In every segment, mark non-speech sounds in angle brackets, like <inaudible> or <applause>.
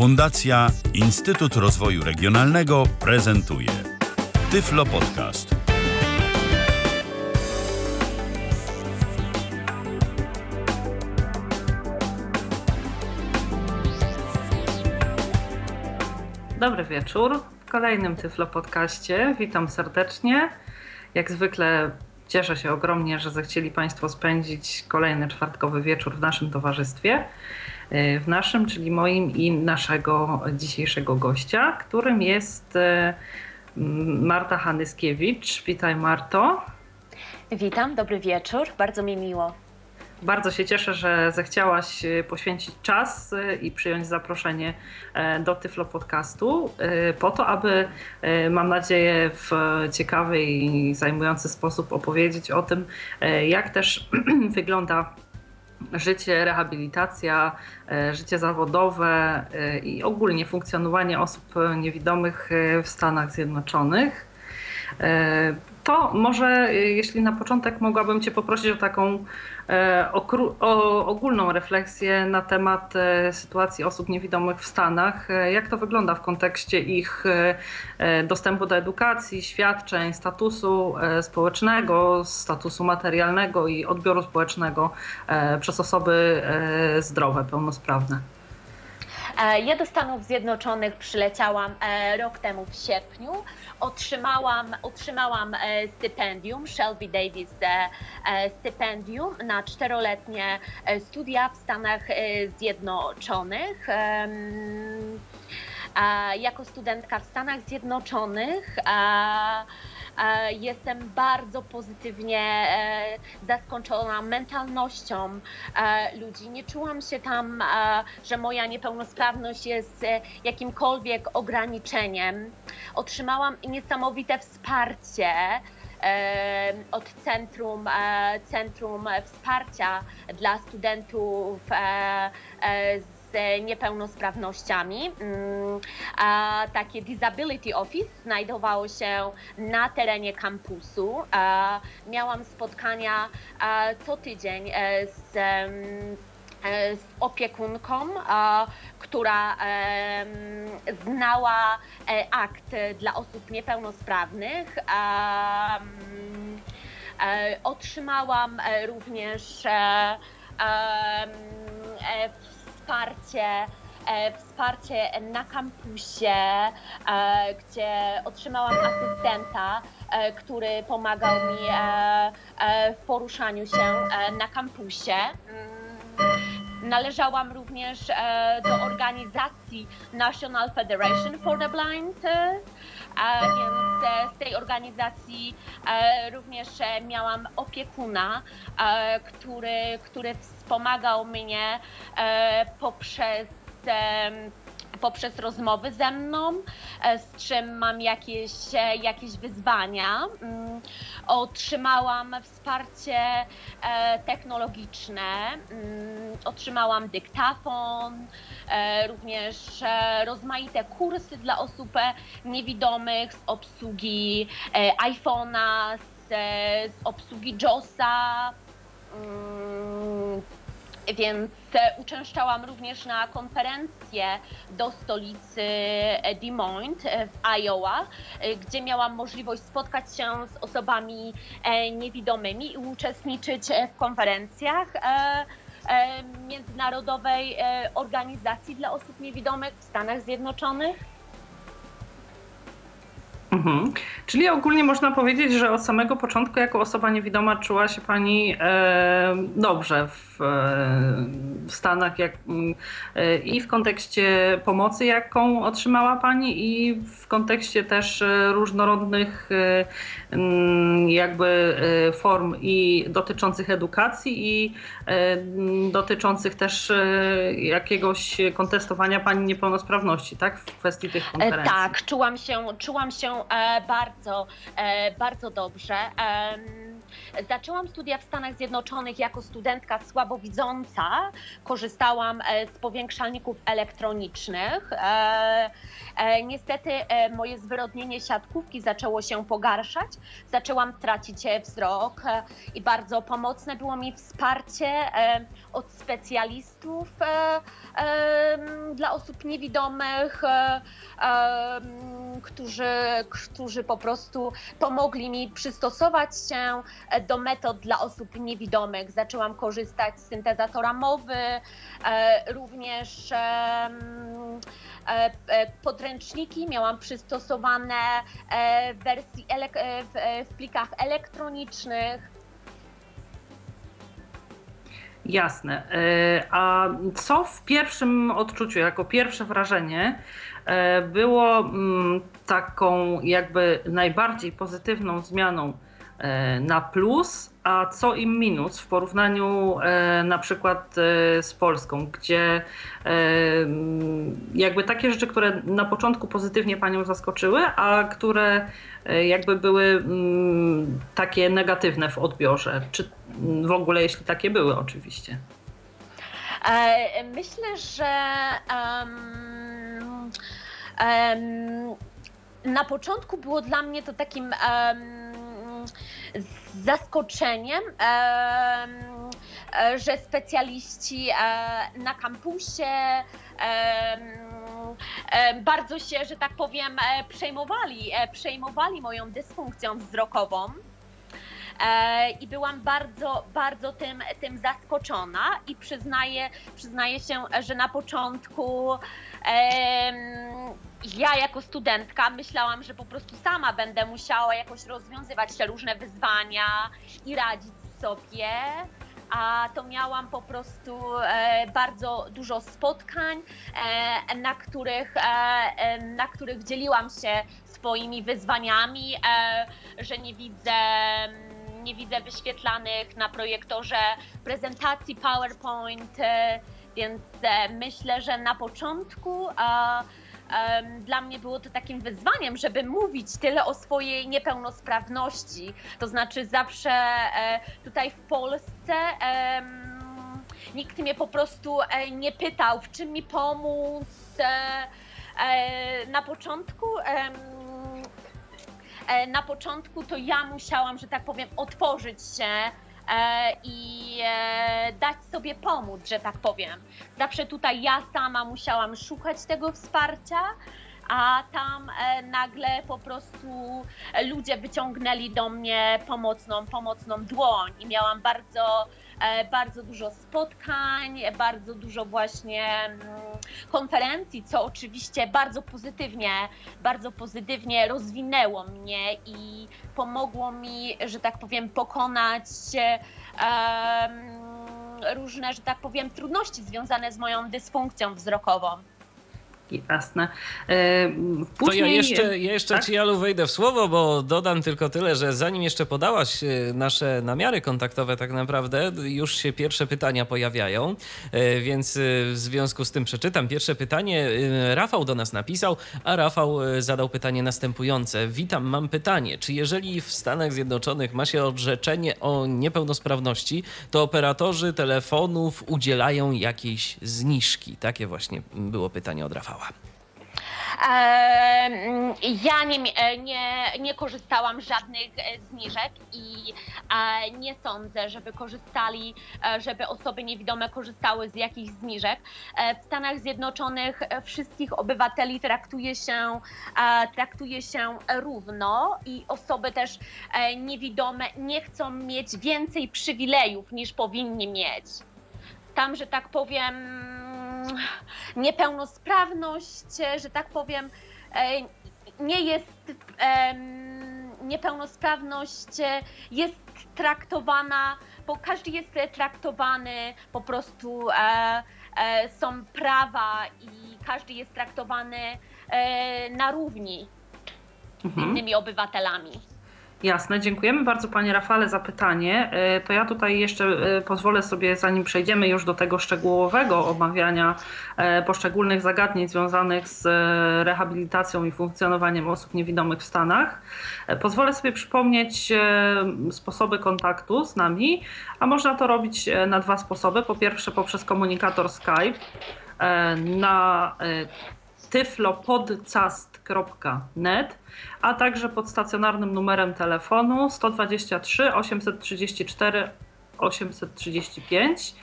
Fundacja Instytut Rozwoju Regionalnego prezentuje Tyflo Podcast. Dobry wieczór w kolejnym Tyflo Podcaście. Witam serdecznie. Jak zwykle cieszę się ogromnie, że zechcieli Państwo spędzić kolejny czwartkowy wieczór w naszym towarzystwie. W naszym, czyli moim i naszego dzisiejszego gościa, którym jest e, Marta Hanyskiewicz. Witaj Marto. Witam, dobry wieczór, bardzo mi miło. Bardzo się cieszę, że zechciałaś e, poświęcić czas e, i przyjąć zaproszenie do Tyflo Podcastu po to, aby, mam nadzieję, w ciekawy i zajmujący sposób opowiedzieć o tym, jak też <clears throat> wygląda życie, rehabilitacja, e, życie zawodowe e, i ogólnie funkcjonowanie osób niewidomych e, w Stanach Zjednoczonych. To może, jeśli na początek mogłabym Cię poprosić o taką ogólną refleksję na temat e, sytuacji osób niewidomych w Stanach. E, jak to wygląda w kontekście ich dostępu do edukacji, świadczeń, statusu społecznego, statusu materialnego i odbioru społecznego przez osoby zdrowe, pełnosprawne? Ja do Stanów Zjednoczonych przyleciałam rok temu w sierpniu otrzymałam, otrzymałam e, stypendium, Shelby Davis e, e, stypendium na czteroletnie studia w Stanach Zjednoczonych. Jako studentka w Stanach Zjednoczonych Jestem bardzo pozytywnie e, zaskoczona mentalnością e, ludzi. Nie czułam się tam, że moja niepełnosprawność jest e, jakimkolwiek ograniczeniem. Otrzymałam niesamowite wsparcie od Centrum, Centrum Wsparcia dla Studentów z z niepełnosprawnościami. Mm, a takie Disability Office znajdowało się na terenie kampusu. Miałam spotkania co tydzień e, z e, z opiekunką, która znała e, akt dla osób niepełnosprawnych. Otrzymałam również wsparcie, e, wsparcie na kampusie, e, gdzie otrzymałam asystenta, e, który pomagał mi w poruszaniu się na kampusie. Należałam również do organizacji National Federation for the Blind, więc z tej organizacji również miałam opiekuna, który, który wspomagał mnie e, poprzez poprzez rozmowy ze mną, e, z czym mam jakieś, e, jakieś wyzwania. Mm, otrzymałam wsparcie technologiczne, mm, otrzymałam dyktafon, również rozmaite kursy dla osób niewidomych z obsługi iPhone'a, z, z obsługi JOSa. Więc uczęszczałam również na konferencję do stolicy Des Moines w Iowa, gdzie miałam możliwość spotkać się z osobami e, niewidomymi i uczestniczyć w konferencjach e, e, Międzynarodowej Organizacji dla Osób Niewidomych w Stanach Zjednoczonych. Mhm. Czyli ogólnie można powiedzieć, że od samego początku jako osoba niewidoma czuła się Pani e, dobrze w, e, w Stanach jak, e, i w kontekście pomocy, jaką otrzymała Pani i w kontekście też e, różnorodnych e, jakby e, form i dotyczących edukacji i dotyczących też jakiegoś kontestowania Pani niepełnosprawności, tak? W kwestii tych konferencji. Tak, czułam się, czułam się bardzo, e, bardzo dobrze. Zaczęłam studia w Stanach Zjednoczonych jako studentka słabowidząca. Korzystałam e, z powiększalników elektronicznych. Niestety moje zwyrodnienie siatkówki zaczęło się pogarszać. Zaczęłam tracić wzrok i bardzo pomocne było mi wsparcie od specjalistów dla osób niewidomych, którzy, którzy po prostu pomogli mi przystosować się do metod dla osób niewidomych. Zaczęłam korzystać z syntezatora mowy, również podręczniki miałam przystosowane w wersji w plikach elektronicznych. Jasne. E, a co w pierwszym odczuciu, jako pierwsze wrażenie, e, było mm, taką jakby najbardziej pozytywną zmianą e, na plus, a co im minus w porównaniu na przykład z Polską, gdzie jakby takie rzeczy, które na początku pozytywnie Panią zaskoczyły, a które jakby były mm, takie negatywne w odbiorze, czy w ogóle jeśli takie były oczywiście. Myślę, że um, um, na początku było dla mnie to takim um, zaskoczeniem, że specjaliści e, na kampusie bardzo się, że tak powiem, e, przejmowali, e, przejmowali moją dysfunkcją wzrokową. I byłam bardzo, bardzo tym, tym zaskoczona i przyznaję, przyznaję się, że na początku ja jako studentka myślałam, że po prostu sama będę musiała jakoś rozwiązywać te różne wyzwania i radzić sobie a to miałam po prostu e, bardzo dużo spotkań, e, na których, e, na których dzieliłam się swoimi wyzwaniami, że nie widzę nie widzę wyświetlanych na projektorze prezentacji PowerPoint, więc myślę, że na początku dla mnie było to takim wyzwaniem, żeby mówić tyle o swojej niepełnosprawności. To znaczy zawsze e, tutaj w Polsce nikt mnie po prostu e, nie pytał, w czym mi pomóc. E, na początku na początku to ja musiałam, że tak powiem, otworzyć się i e, dać sobie pomóc, że tak powiem. Zawsze tutaj ja sama musiałam szukać tego wsparcia, a tam e, nagle po prostu ludzie wyciągnęli do mnie pomocną, pomocną dłoń i miałam bardzo E, bardzo dużo spotkań, bardzo dużo właśnie mm, konferencji, co oczywiście bardzo pozytywnie, bardzo pozytywnie rozwinęło mnie i pomogło mi, że tak powiem, pokonać różne, że tak powiem, trudności związane z moją dysfunkcją wzrokową. Jasne. Później... To ja jeszcze, ja jeszcze tak? Ci, Jalu, wejdę w słowo, bo dodam tylko tyle, że zanim jeszcze podałaś e, nasze namiary kontaktowe tak naprawdę, już się pierwsze pytania pojawiają, e, więc e, w związku z tym przeczytam. Pierwsze pytanie Rafał do nas napisał, a Rafał zadał pytanie następujące. Witam, mam pytanie. Czy jeżeli w Stanach Zjednoczonych ma się orzeczenie o niepełnosprawności, to operatorzy telefonów udzielają jakiejś zniżki? Takie właśnie było pytanie od Rafała. Ja nie, e, nie, nie korzystałam z żadnych e, zniżek i e, nie sądzę, żeby korzystali, żeby osoby niewidome korzystały z jakichś zniżek. W Stanach Zjednoczonych wszystkich obywateli traktuje się, traktuje się równo i osoby też niewidome nie chcą mieć więcej przywilejów niż powinni mieć. Tam, że tak powiem, niepełnosprawność, że tak powiem, e, nie jest, niepełnosprawność jest traktowana, bo każdy jest traktowany po prostu, e, e, są prawa i każdy jest traktowany na równi z mhm. innymi obywatelami. Jasne, dziękujemy bardzo Panie Rafale za pytanie. E, to ja tutaj jeszcze e, pozwolę sobie, zanim przejdziemy już do tego szczegółowego omawiania e, poszczególnych zagadnień związanych z rehabilitacją i funkcjonowaniem osób niewidomych w Stanach, pozwolę sobie przypomnieć sposoby kontaktu z nami, a można to robić na dwa sposoby. Po pierwsze poprzez komunikator Skype na tyflopodcast.net, a także pod stacjonarnym numerem telefonu 123 834 835.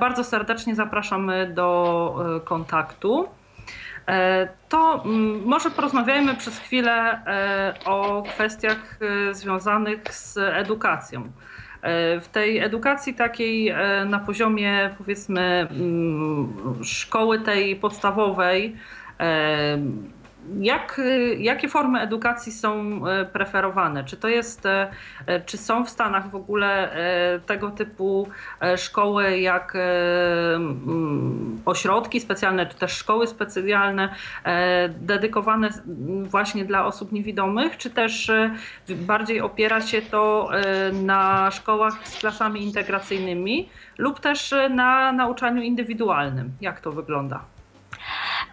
Bardzo serdecznie zapraszamy do kontaktu. To mm, może porozmawiajmy przez chwilę o kwestiach związanych z edukacją. E, w tej edukacji takiej e, na poziomie powiedzmy mm, szkoły tej podstawowej, e, jak, jakie formy edukacji są e, preferowane? Czy to jest, e, e, czy są w Stanach w ogóle tego typu szkoły jak ośrodki specjalne, czy też szkoły specjalne dedykowane właśnie dla osób niewidomych, czy też bardziej opiera się to na szkołach z klasami integracyjnymi lub też na nauczaniu indywidualnym? Jak to wygląda?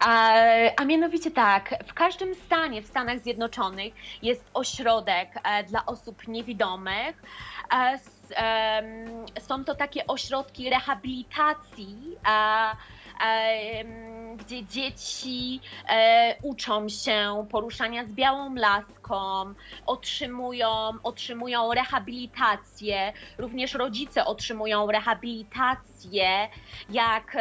A, a mianowicie tak, w każdym stanie w Stanach Zjednoczonych jest ośrodek e, dla osób niewidomych. E, są to takie ośrodki rehabilitacji, gdzie dzieci e, uczą się poruszania z białą laską, otrzymują, otrzymują rehabilitację, również rodzice otrzymują rehabilitację, jak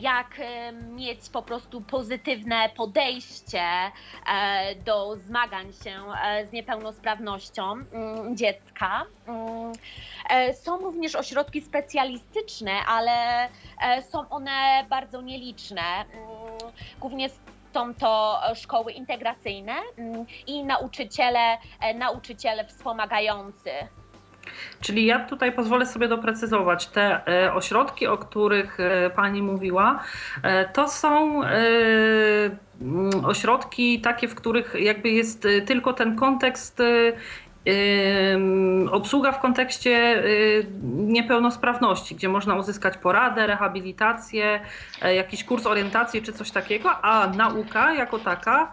jak e, mieć po prostu pozytywne podejście e, do zmagań się z niepełnosprawnością mm, dziecka. Mm, są również ośrodki specjalistyczne, ale są one bardzo nieliczne. Mm, głównie są to szkoły integracyjne i nauczyciele, nauczyciele wspomagający. Czyli ja tutaj pozwolę sobie doprecyzować. Te e, ośrodki, o których e, Pani mówiła, e, to są mm, ośrodki takie, w których jakby jest tylko ten kontekst obsługa w kontekście niepełnosprawności, gdzie można uzyskać poradę, rehabilitację, jakiś kurs orientacji czy coś takiego, a nauka jako taka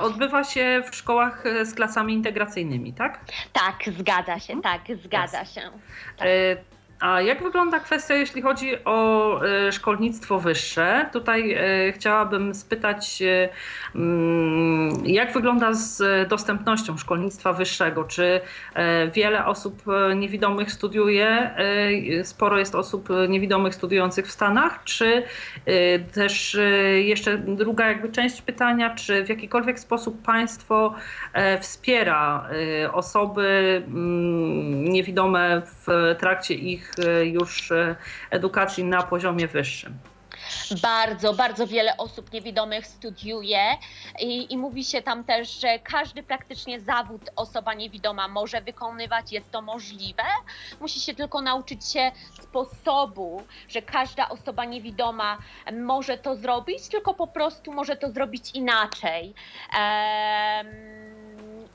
odbywa się w szkołach e, z klasami integracyjnymi, tak? Tak, zgadza się, tak, zgadza się. Tak. A jak wygląda kwestia, jeśli chodzi o e, szkolnictwo wyższe? Tutaj e, chciałabym spytać, e, mm, jak wygląda z dostępnością szkolnictwa wyższego? Czy wiele osób niewidomych studiuje, sporo jest osób niewidomych studiujących w Stanach? Czy też jeszcze druga jakby część pytania, czy w jakikolwiek sposób państwo wspiera osoby mm, niewidome w trakcie ich E, już e, edukacji na poziomie wyższym. Bardzo, bardzo wiele osób niewidomych studiuje i, i, mówi się tam też, że każdy praktycznie zawód osoba niewidoma może wykonywać, jest to możliwe. Musi się tylko nauczyć się sposobu, że każda osoba niewidoma może to zrobić, tylko po prostu może to zrobić inaczej. Ehm,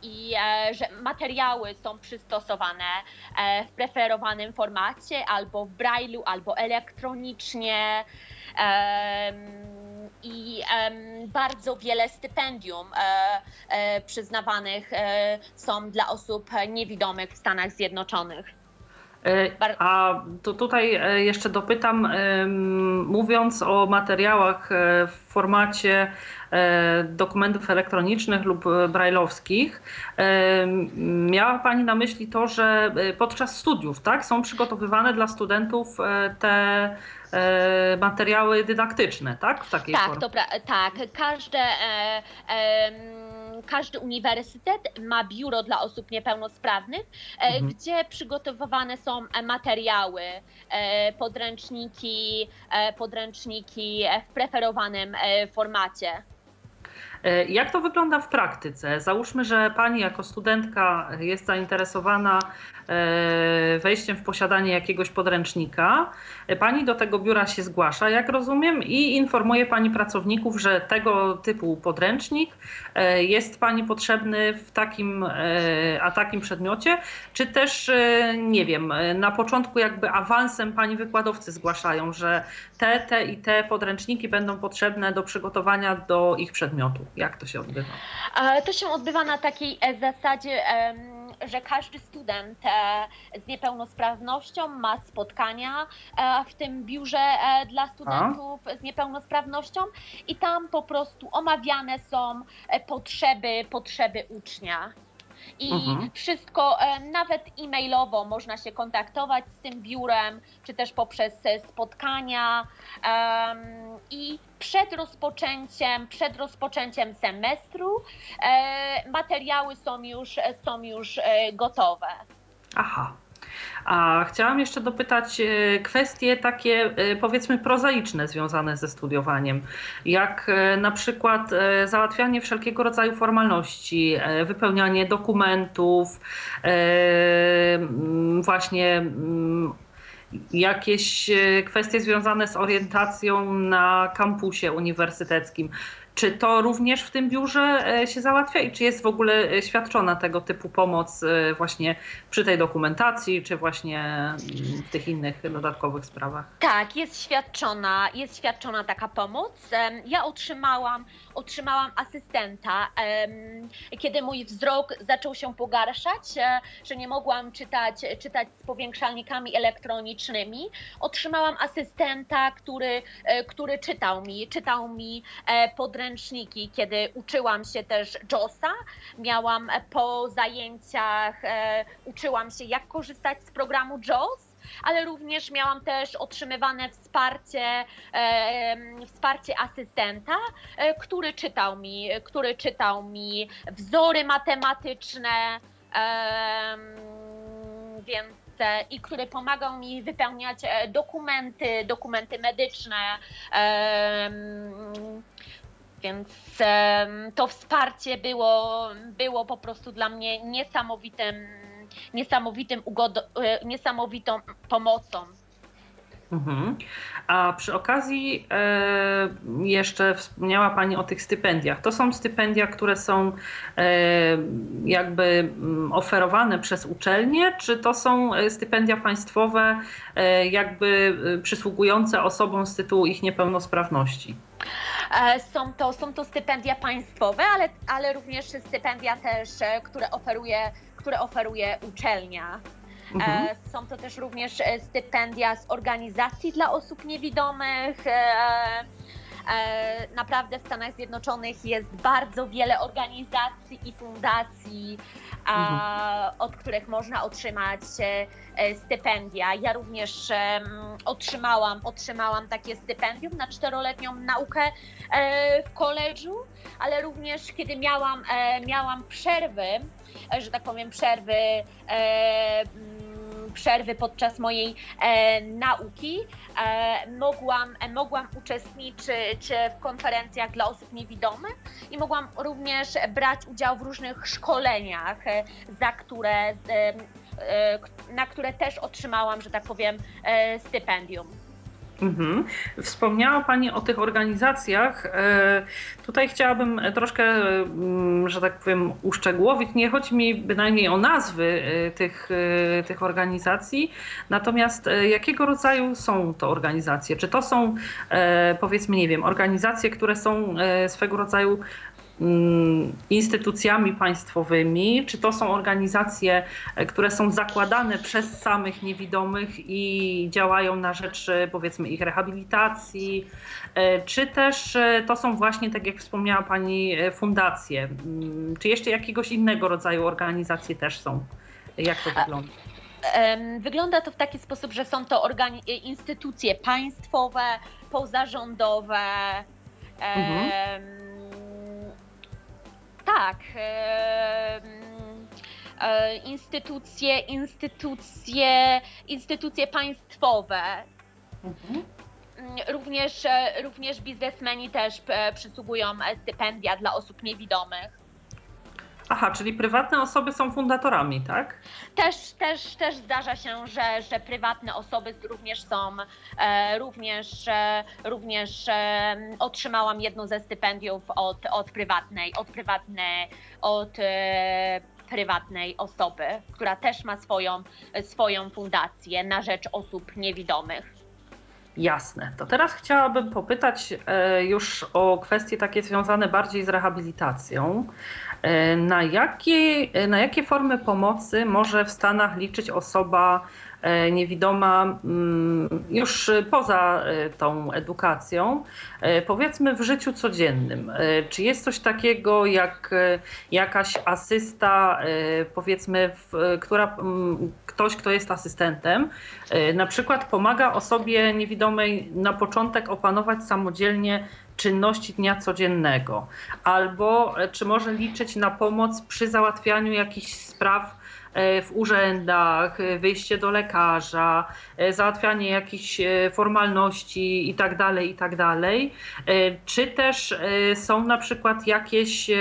i e, że materiały są przystosowane e, w preferowanym formacie albo w brailu, albo elektronicznie. I bardzo wiele stypendium e, przyznawanych są dla osób niewidomych w Stanach Zjednoczonych. A to tutaj jeszcze dopytam, mówiąc o materiałach w formacie E, dokumentów elektronicznych lub brajlowskich. E, miała Pani na myśli to, że e, podczas studiów tak, są przygotowywane dla studentów te materiały dydaktyczne, tak? W takiej tak, formie. Dobra, tak. Każde, e, e, każdy uniwersytet ma biuro dla osób niepełnosprawnych, e, mhm. gdzie przygotowywane są materiały, podręczniki, podręczniki w preferowanym formacie. E, jak to wygląda w praktyce? Załóżmy, że pani jako studentka jest zainteresowana e, wejściem w posiadanie jakiegoś podręcznika. E, pani do tego biura się zgłasza, jak rozumiem, i informuje pani pracowników, że tego typu podręcznik jest pani potrzebny w takim, a takim przedmiocie, czy też, nie wiem, na początku jakby awansem pani wykładowcy zgłaszają, że te, te i te podręczniki będą potrzebne do przygotowania do ich przedmiotu. Jak to się odbywa? To się odbywa na takiej e, zasadzie, że każdy student e, z niepełnosprawnością ma spotkania e, w tym biurze dla studentów A? z niepełnosprawnością i tam po prostu omawiane są potrzeby, potrzeby ucznia. I mhm. wszystko, e, nawet e-mailowo można się kontaktować z tym biurem, czy też poprzez spotkania i przed rozpoczęciem, przed rozpoczęciem semestru e, materiały są już, są już gotowe. Aha, a chciałam jeszcze dopytać e, kwestie takie e, powiedzmy prozaiczne związane ze studiowaniem, jak e, na przykład załatwianie wszelkiego rodzaju formalności, wypełnianie dokumentów, właśnie jakieś kwestie związane z orientacją na kampusie uniwersyteckim. Czy to również w tym biurze e, się załatwia i czy jest w ogóle e, świadczona tego typu pomoc e, właśnie przy tej dokumentacji, czy właśnie w tych innych dodatkowych sprawach? Tak, jest świadczona, jest świadczona taka pomoc. Ja otrzymałam, otrzymałam asystenta, kiedy mój wzrok zaczął się pogarszać, że nie mogłam czytać, czytać z powiększalnikami elektronicznymi. Otrzymałam asystenta, który, który czytał mi, czytał mi podręczniki podręczniki, kiedy uczyłam się też JOSa, miałam po zajęciach, e, uczyłam się jak korzystać z programu JOS, ale również miałam też otrzymywane wsparcie, e, wsparcie asystenta, e, który czytał mi, który czytał mi wzory matematyczne, e, więc i który pomagał mi wypełniać e, dokumenty, dokumenty medyczne. Więc to wsparcie było, było po prostu dla mnie niesamowitym, niesamowitym ugodo, e, niesamowitą pomocą. Mhm. A przy okazji e, jeszcze wspomniała Pani o tych stypendiach. To są stypendia, które są e, jakby mm, oferowane przez uczelnie, czy to są stypendia państwowe, jakby przysługujące osobom z tytułu ich niepełnosprawności? E, są to, są to stypendia państwowe, ale, ale również stypendia też, e, które oferuje, które oferuje uczelnia. E, mhm. Są to też również stypendia z organizacji dla osób niewidomych. Naprawdę w Stanach Zjednoczonych jest bardzo wiele organizacji i fundacji, mhm. od których można otrzymać e, stypendia. Ja również otrzymałam, otrzymałam takie stypendium na czteroletnią naukę e, w koledżu, ale również kiedy miałam, e, miałam przerwy, że tak powiem przerwy przerwy podczas mojej e, nauki e, mogłam, e, mogłam uczestniczyć w konferencjach dla osób niewidomych i mogłam również brać udział w różnych szkoleniach, za które, na które też otrzymałam, że tak powiem, stypendium. Mhm. Wspomniała Pani o tych organizacjach. E, tutaj chciałabym troszkę, mm, że tak powiem, uszczegółowić. Nie chodzi mi bynajmniej o nazwy e, tych, e, tych organizacji, natomiast jakiego rodzaju są to organizacje? Czy to są, powiedzmy, nie wiem, organizacje, które są swego rodzaju instytucjami państwowymi, czy to są organizacje, e, które są zakładane przez samych niewidomych i działają na rzecz e, powiedzmy ich rehabilitacji, e, czy też to są właśnie, tak jak wspomniała Pani, fundacje, mm, czy jeszcze jakiegoś innego rodzaju organizacje też są? Jak to wygląda? Wygląda to w taki sposób, że są to instytucje państwowe, pozarządowe. Mhm tak. E, instytucje, instytucje, instytucje państwowe. Mhm. Również, e, również biznesmeni też e, przysługują stypendia dla osób niewidomych. Aha, czyli prywatne osoby są fundatorami, tak? Też, też, też zdarza się, że, że prywatne osoby również są, e, również, e, również e, otrzymałam jedno ze stypendiów od, od prywatnej, od prywatnej, od e, prywatnej osoby, która też ma swoją, swoją fundację na rzecz osób niewidomych. Jasne. To teraz chciałabym popytać e, już o kwestie takie związane bardziej z rehabilitacją. E, na jakie, na jakie formy pomocy może w Stanach liczyć osoba niewidoma mm, już poza tą edukacją, powiedzmy w życiu codziennym. Czy jest coś takiego jak jakaś asysta, powiedzmy, która, ktoś, kto jest asystentem, na przykład pomaga osobie niewidomej na początek opanować samodzielnie czynności dnia codziennego, albo e, czy może liczyć na pomoc przy załatwianiu jakichś spraw e, w urzędach, e, wyjście do lekarza, załatwianie jakichś formalności itd., tak itd. Tak czy też są na przykład jakieś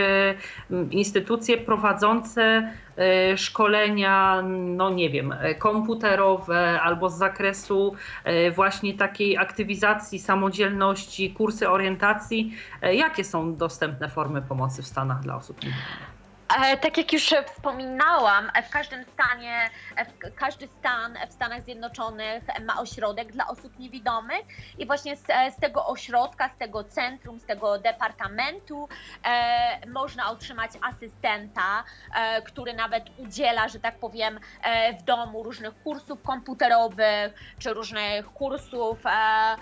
instytucje prowadzące E, szkolenia, no nie wiem, e, komputerowe albo z zakresu e, właśnie takiej aktywizacji samodzielności, kursy orientacji. Jakie są dostępne formy pomocy w Stanach dla osób niewidomych? E, tak jak już wspominałam, w każdym stanie, w każdy stan w Stanach Zjednoczonych ma ośrodek dla osób niewidomych i właśnie z, z tego ośrodka, z tego centrum, z tego departamentu e, można otrzymać asystenta, e, który nawet udziela, że tak powiem, e, w domu różnych kursów komputerowych czy różnych kursów e,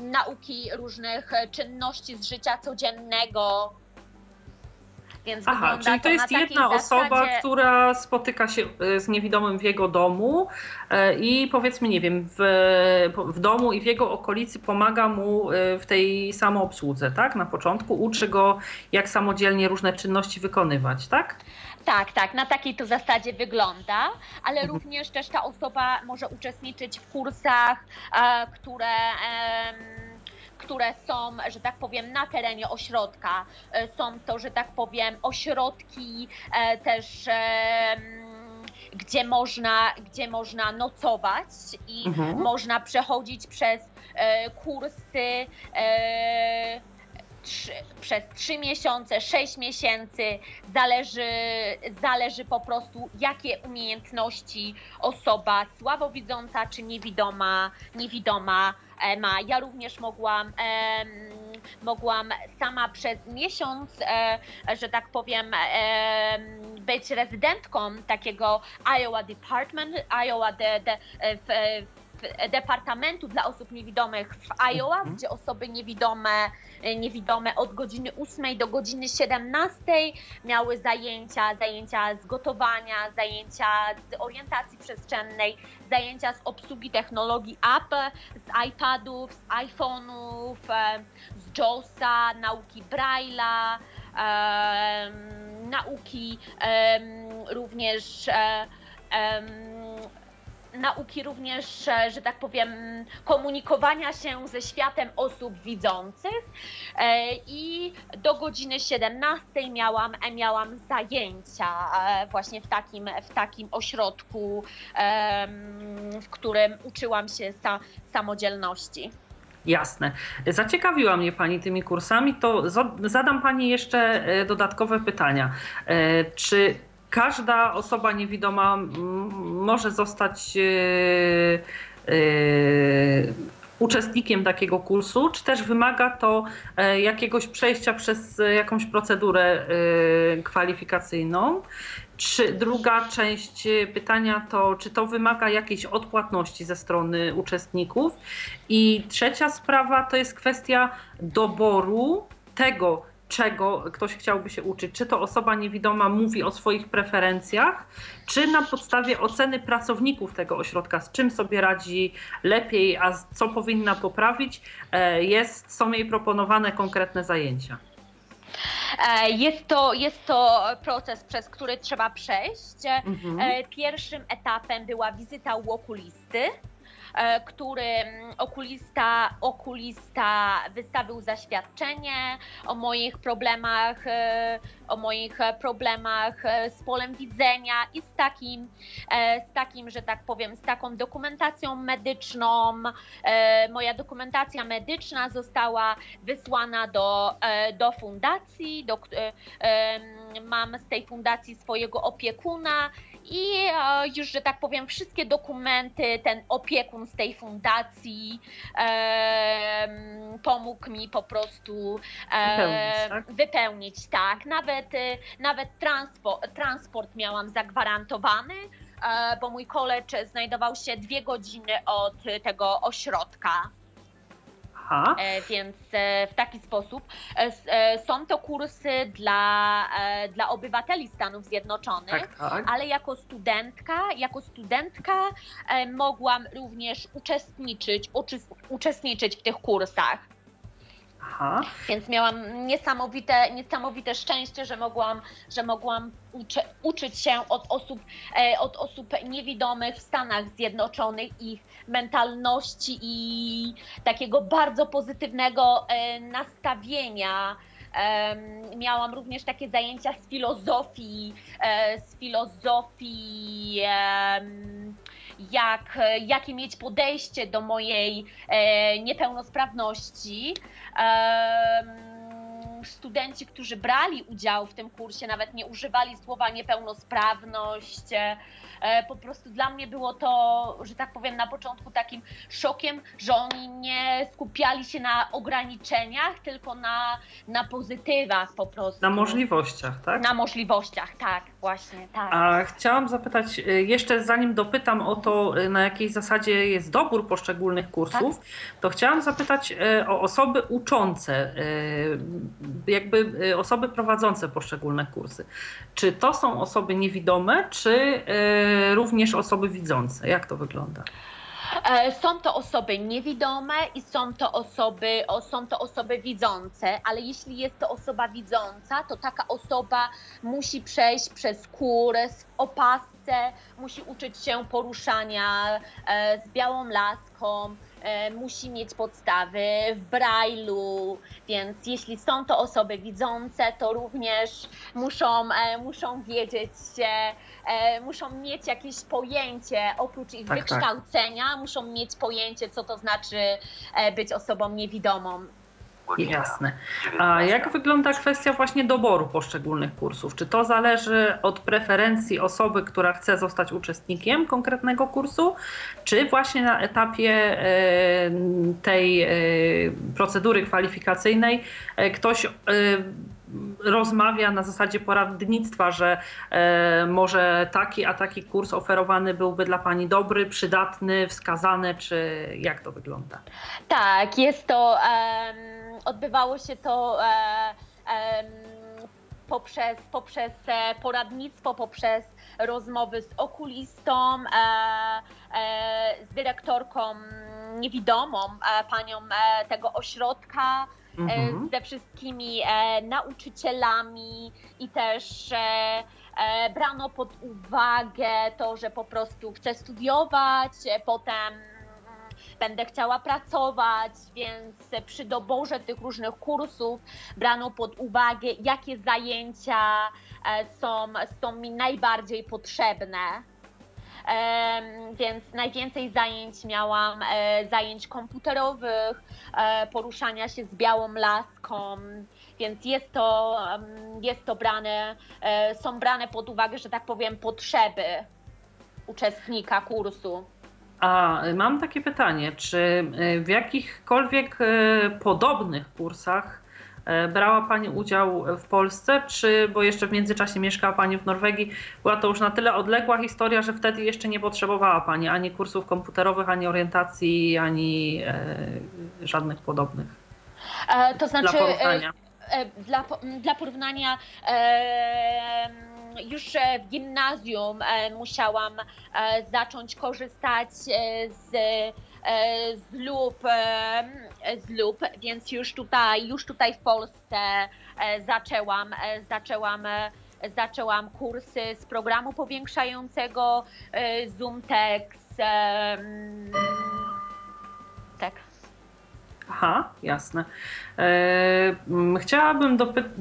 nauki różnych czynności z życia codziennego. Więc Aha, czyli to jest jedna osoba, zasadzie... która spotyka się e, z niewidomym w jego domu e, i powiedzmy, nie wiem, w, w domu i w jego okolicy pomaga mu e, w tej samoobsłudze, tak? Na początku uczy go, jak samodzielnie różne czynności wykonywać, tak? Tak, tak, na takiej to zasadzie wygląda, ale mhm. również też ta osoba może uczestniczyć w kursach, które które są, że tak powiem, na terenie ośrodka. E, są to, że tak powiem, ośrodki e, też gdzie można, gdzie można nocować i mhm. można przechodzić przez e, kursy trzy, przez 3 miesiące, 6 miesięcy, zależy, zależy po prostu, jakie umiejętności osoba słabowidząca czy niewidoma, niewidoma E, ma. Ja również mogłam, mogłam sama przez miesiąc, e, że tak powiem, być rezydentką takiego Iowa Department, Iowa de, de, w, Departamentu dla osób niewidomych w Iowa, mhm. gdzie osoby niewidome, niewidome od godziny 8 do godziny 17 miały zajęcia, zajęcia z gotowania, zajęcia z orientacji przestrzennej, zajęcia z obsługi technologii Apple, z iPadów, z iPhone'ów, z JAWSa, nauki Braille'a, nauki również nauki również, e, że tak powiem, komunikowania się ze światem osób widzących e, i do godziny 17 miałam, e, miałam zajęcia właśnie w takim, w takim ośrodku, w którym uczyłam się sa, samodzielności. Jasne. Zaciekawiła mnie Pani tymi kursami, to zadam Pani jeszcze dodatkowe pytania. Czy każda osoba niewidoma może zostać e, e, uczestnikiem takiego kursu, czy też wymaga to e, jakiegoś przejścia przez jakąś procedurę kwalifikacyjną? Czy druga część pytania to, czy to wymaga jakiejś odpłatności ze strony uczestników? I trzecia sprawa to jest kwestia doboru tego, czego ktoś chciałby się uczyć, czy to osoba niewidoma mówi o swoich preferencjach, czy na podstawie oceny pracowników tego ośrodka, z czym sobie radzi lepiej, a co powinna poprawić, e, jest, są jej proponowane konkretne zajęcia. E, jest to, jest to proces, przez który trzeba przejść. Mhm. E, pierwszym etapem była wizyta u okulisty. E, który mm, okulista, okulista wystawił zaświadczenie o moich problemach, e, o moich problemach e, z polem widzenia i z takim, z takim, że tak powiem, z taką dokumentacją medyczną. Moja dokumentacja medyczna została wysłana do, do fundacji, do, mam z tej fundacji swojego opiekuna i e, już, że tak powiem, wszystkie dokumenty ten opiekun z tej fundacji e, pomógł mi po prostu e, wypełnić, tak? wypełnić, tak. Nawet, e, nawet transport, transport miałam zagwarantowany bo mój college znajdował się dwie godziny od tego ośrodka. Aha. E, więc e, w taki sposób e, są to kursy dla, dla obywateli Stanów Zjednoczonych, tak, tak. ale jako studentka, jako studentka mogłam również uczestniczyć, uczestniczyć w tych kursach. Aha. Więc miałam niesamowite, niesamowite szczęście, że mogłam, że mogłam uczy, uczyć się od osób, e, od osób niewidomych w Stanach Zjednoczonych, ich mentalności i takiego bardzo pozytywnego e, nastawienia. Miałam również takie zajęcia z filozofii, e, z filozofii jak, jakie mieć podejście do mojej e, niepełnosprawności. E, studenci, którzy brali udział w tym kursie, nawet nie używali słowa niepełnosprawność. E, po prostu dla mnie było to, że tak powiem, na początku takim szokiem, że oni nie skupiali się na ograniczeniach, tylko na, na pozytywach po prostu. Na możliwościach, tak? Na możliwościach, tak, właśnie, tak. A chciałam zapytać, y, jeszcze zanim dopytam o to, y, na jakiej zasadzie jest dobór poszczególnych kursów, tak? to chciałam zapytać o osoby uczące, jakby osoby prowadzące poszczególne kursy. Czy to są osoby niewidome, czy również osoby widzące? Jak to wygląda? E, są to osoby niewidome i są to osoby, są to osoby widzące, ale jeśli jest to osoba widząca, to taka osoba musi przejść przez kurs w opasce, musi uczyć się poruszania e, z białą laską, musi mieć podstawy w brailu, więc jeśli są to osoby widzące, to również muszą, e, muszą wiedzieć, e, muszą mieć jakieś pojęcie, oprócz ich tak, tak. wykształcenia, tak. muszą mieć pojęcie, co to znaczy być osobą niewidomą. Jasne. A jak wygląda kwestia właśnie doboru poszczególnych kursów? Czy to zależy od preferencji osoby, która chce zostać uczestnikiem konkretnego kursu, czy właśnie na etapie e, tej e, procedury kwalifikacyjnej e, ktoś rozmawia na zasadzie poradnictwa, że może taki a taki kurs oferowany byłby dla Pani dobry, przydatny, wskazany, czy jak to wygląda? Tak, jest to. Odbywało się to e, poprzez, poprzez e, poradnictwo, poprzez rozmowy z okulistą, e, z dyrektorką niewidomą, panią tego ośrodka, mhm. ze wszystkimi nauczycielami i też brano pod uwagę to, że po prostu chcę studiować, potem będę chciała pracować, więc przy doborze tych różnych kursów brano pod uwagę, jakie zajęcia e, są, są mi najbardziej potrzebne. Więc najwięcej zajęć miałam, e, zajęć komputerowych, e, poruszania się z białą laską, więc jest to, jest to brane, są brane pod uwagę, że tak powiem, potrzeby uczestnika kursu. A mam takie pytanie, czy e, w jakichkolwiek e, podobnych kursach e, brała Pani udział w Polsce, czy, bo jeszcze w międzyczasie mieszkała Pani w Norwegii, była to już na tyle odległa historia, że wtedy jeszcze nie potrzebowała Pani ani kursów komputerowych, ani orientacji, ani e, żadnych podobnych? E, to znaczy, dla porównania. E, dla, dla porównania już e, w gimnazjum e, musiałam e, zacząć korzystać z z lub, z lub, więc już tutaj, już tutaj w Polsce zaczęłam, zaczęłam, zaczęłam kursy z programu powiększającego ZoomText. Tak. Aha, jasne. E, chciałabym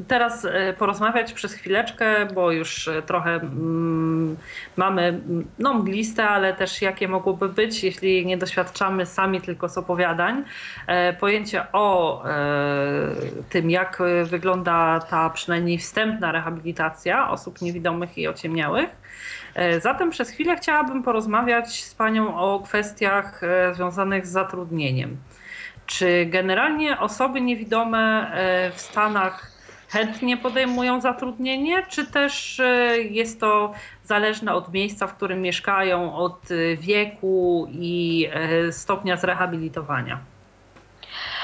teraz e, porozmawiać przez chwileczkę, bo już e, trochę mm, mamy no, mgliste, ale też jakie mogłoby być, jeśli nie doświadczamy sami tylko z opowiadań, pojęcie o tym, jak wygląda ta przynajmniej wstępna rehabilitacja osób niewidomych i ociemniałych. Zatem przez chwilę chciałabym porozmawiać z Panią o kwestiach związanych z zatrudnieniem. Czy generalnie osoby niewidome e, w Stanach chętnie podejmują zatrudnienie, czy też jest to zależne od miejsca, w którym mieszkają, od wieku i stopnia zrehabilitowania?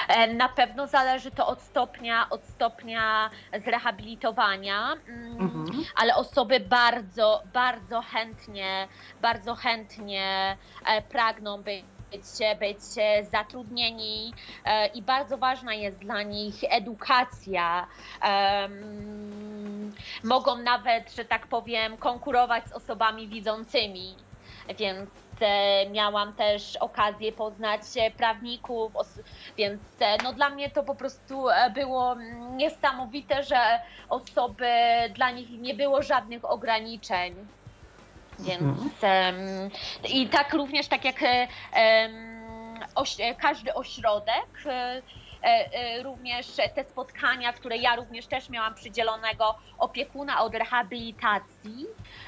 E, na pewno zależy to od stopnia, od stopnia zrehabilitowania, mm, mhm. ale osoby bardzo, bardzo chętnie, bardzo chętnie e, pragną być być zatrudnieni e, i bardzo ważna jest dla nich edukacja. Mogą nawet, że tak powiem, konkurować z osobami widzącymi, więc miałam też okazję poznać prawników, więc no dla mnie to po prostu e, było niesamowite, że osoby, dla nich nie było żadnych ograniczeń. Więc mhm. i tak również tak jak oś, każdy ośrodek, e, e, również te spotkania, które ja również też miałam przydzielonego opiekuna od rehabilitacji,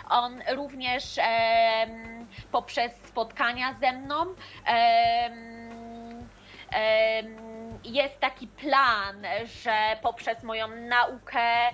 on również poprzez spotkania ze mną jest taki plan, że poprzez moją naukę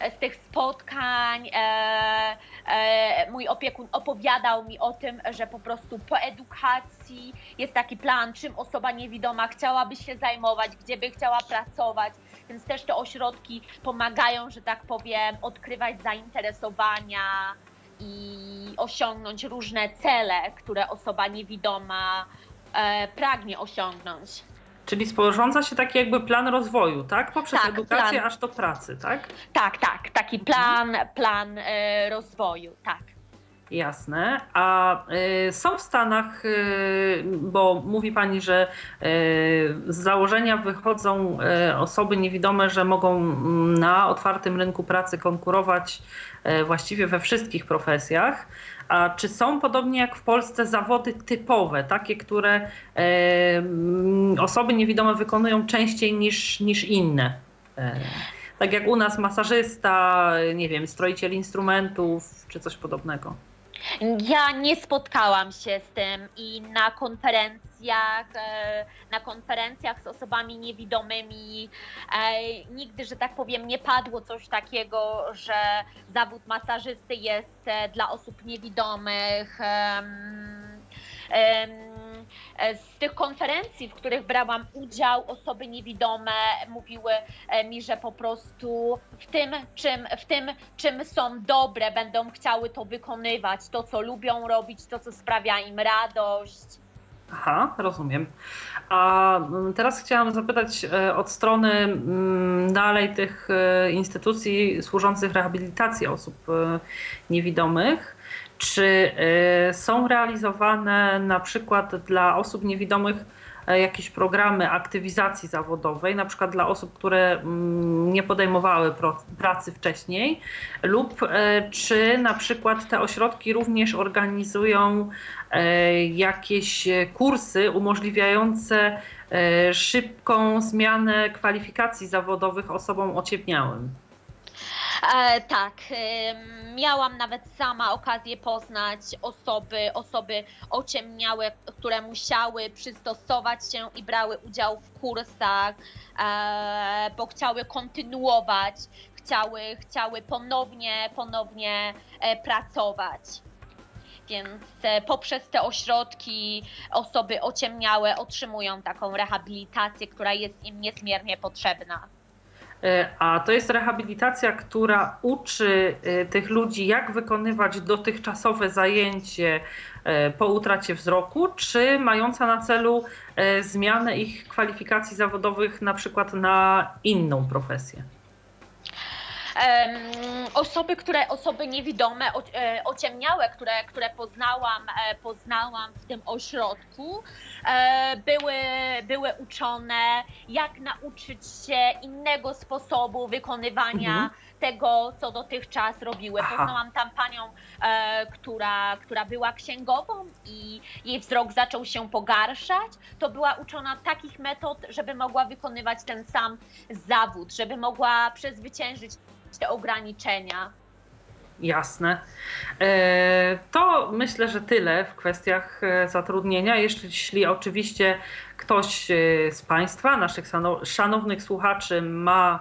z tych spotkań e, e, mój opiekun opowiadał mi o tym, że po prostu po edukacji jest taki plan, czym osoba niewidoma chciałaby się zajmować, gdzie by chciała pracować, więc też te ośrodki pomagają, że tak powiem, odkrywać zainteresowania i osiągnąć różne cele, które osoba niewidoma e, pragnie osiągnąć. Czyli sporządza się taki jakby plan rozwoju, tak? Poprzez tak, edukację plan. aż do pracy, tak? Tak, tak. Taki plan, plan e, rozwoju, tak. Jasne. A y, są w Stanach, y, bo mówi Pani, że y, z założenia wychodzą osoby niewidome, że mogą na otwartym rynku pracy konkurować właściwie we wszystkich profesjach. A czy są podobnie jak w Polsce zawody typowe, takie, które mm, osoby niewidome wykonują częściej niż, niż inne? Tak jak u nas masażysta, nie wiem, stroiciel instrumentów czy coś podobnego. Ja nie spotkałam się z tym i na konferencjach, e, na konferencjach z osobami niewidomymi e, nigdy, że tak powiem, nie padło coś takiego, że zawód masażysty jest e, dla osób niewidomych. Z tych konferencji, w których brałam udział, osoby niewidome mówiły mi, że po prostu w tym, czym, w tym, czym są dobre, będą chciały to wykonywać, to, co lubią robić, to, co sprawia im radość. Aha, rozumiem. A mm, teraz chciałam zapytać e, od strony mm, dalej tych instytucji służących rehabilitacji osób niewidomych. Czy są realizowane na przykład dla osób niewidomych e, jakieś programy aktywizacji zawodowej, na przykład dla osób, które mm, nie podejmowały pracy wcześniej, lub e, czy na przykład te ośrodki również organizują e, jakieś kursy umożliwiające szybką zmianę kwalifikacji zawodowych osobom ociemniałym? E, tak, e, miałam nawet sama okazję poznać osoby, osoby ociemniałe, które musiały przystosować się i brały udział w kursach, e, bo chciały kontynuować, chciały, chciały ponownie, ponownie e, pracować. Więc e, poprzez te ośrodki osoby ociemniałe otrzymują taką rehabilitację, która jest im niezmiernie potrzebna. E, a to jest rehabilitacja, która uczy e, tych ludzi, jak wykonywać dotychczasowe zajęcie e, po utracie wzroku, czy mająca na celu zmianę ich kwalifikacji zawodowych na przykład na inną profesję? Osoby, które, osoby niewidome, e, ociemniałe, które, które poznałam, e, poznałam w tym ośrodku, e, były, były uczone, jak nauczyć się innego sposobu wykonywania mhm. tego, co dotychczas robiły. Aha. Poznałam tam panią, która, która była księgową i jej wzrok zaczął się pogarszać. To była uczona takich metod, żeby mogła wykonywać ten sam zawód, żeby mogła przezwyciężyć te ograniczenia. Jasne. E, to myślę, że tyle w kwestiach e, zatrudnienia. Jeśli oczywiście ktoś e, z Państwa, naszych szanownych słuchaczy, ma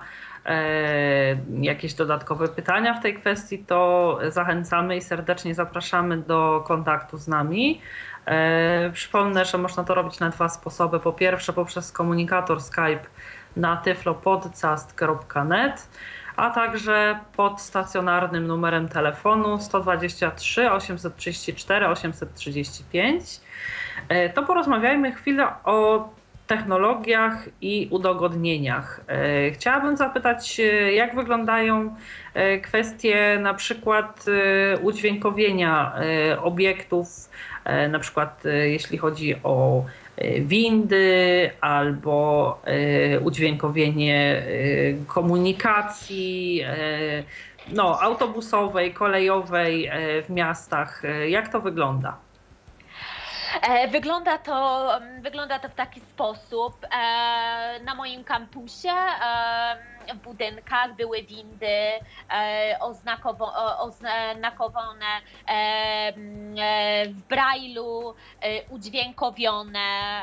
jakieś dodatkowe pytania w tej kwestii, to zachęcamy i serdecznie zapraszamy do kontaktu z nami. Przypomnę, że można to robić na dwa sposoby. Po pierwsze, poprzez komunikator Skype na tyflopodcast.net a także pod stacjonarnym numerem telefonu 123 834 835. To porozmawiajmy chwilę o technologiach i udogodnieniach. E, chciałabym zapytać, e, jak wyglądają e, kwestie na przykład udźwiękowienia obiektów, na przykład jeśli chodzi o windy albo e, udźwiękowienie e, komunikacji no, autobusowej, kolejowej w miastach. Jak to wygląda? Wygląda to, wygląda to w taki sposób. Na moim kampusie w budynkach były windy e, oznakowane e, e, w brailu, udźwiękowione.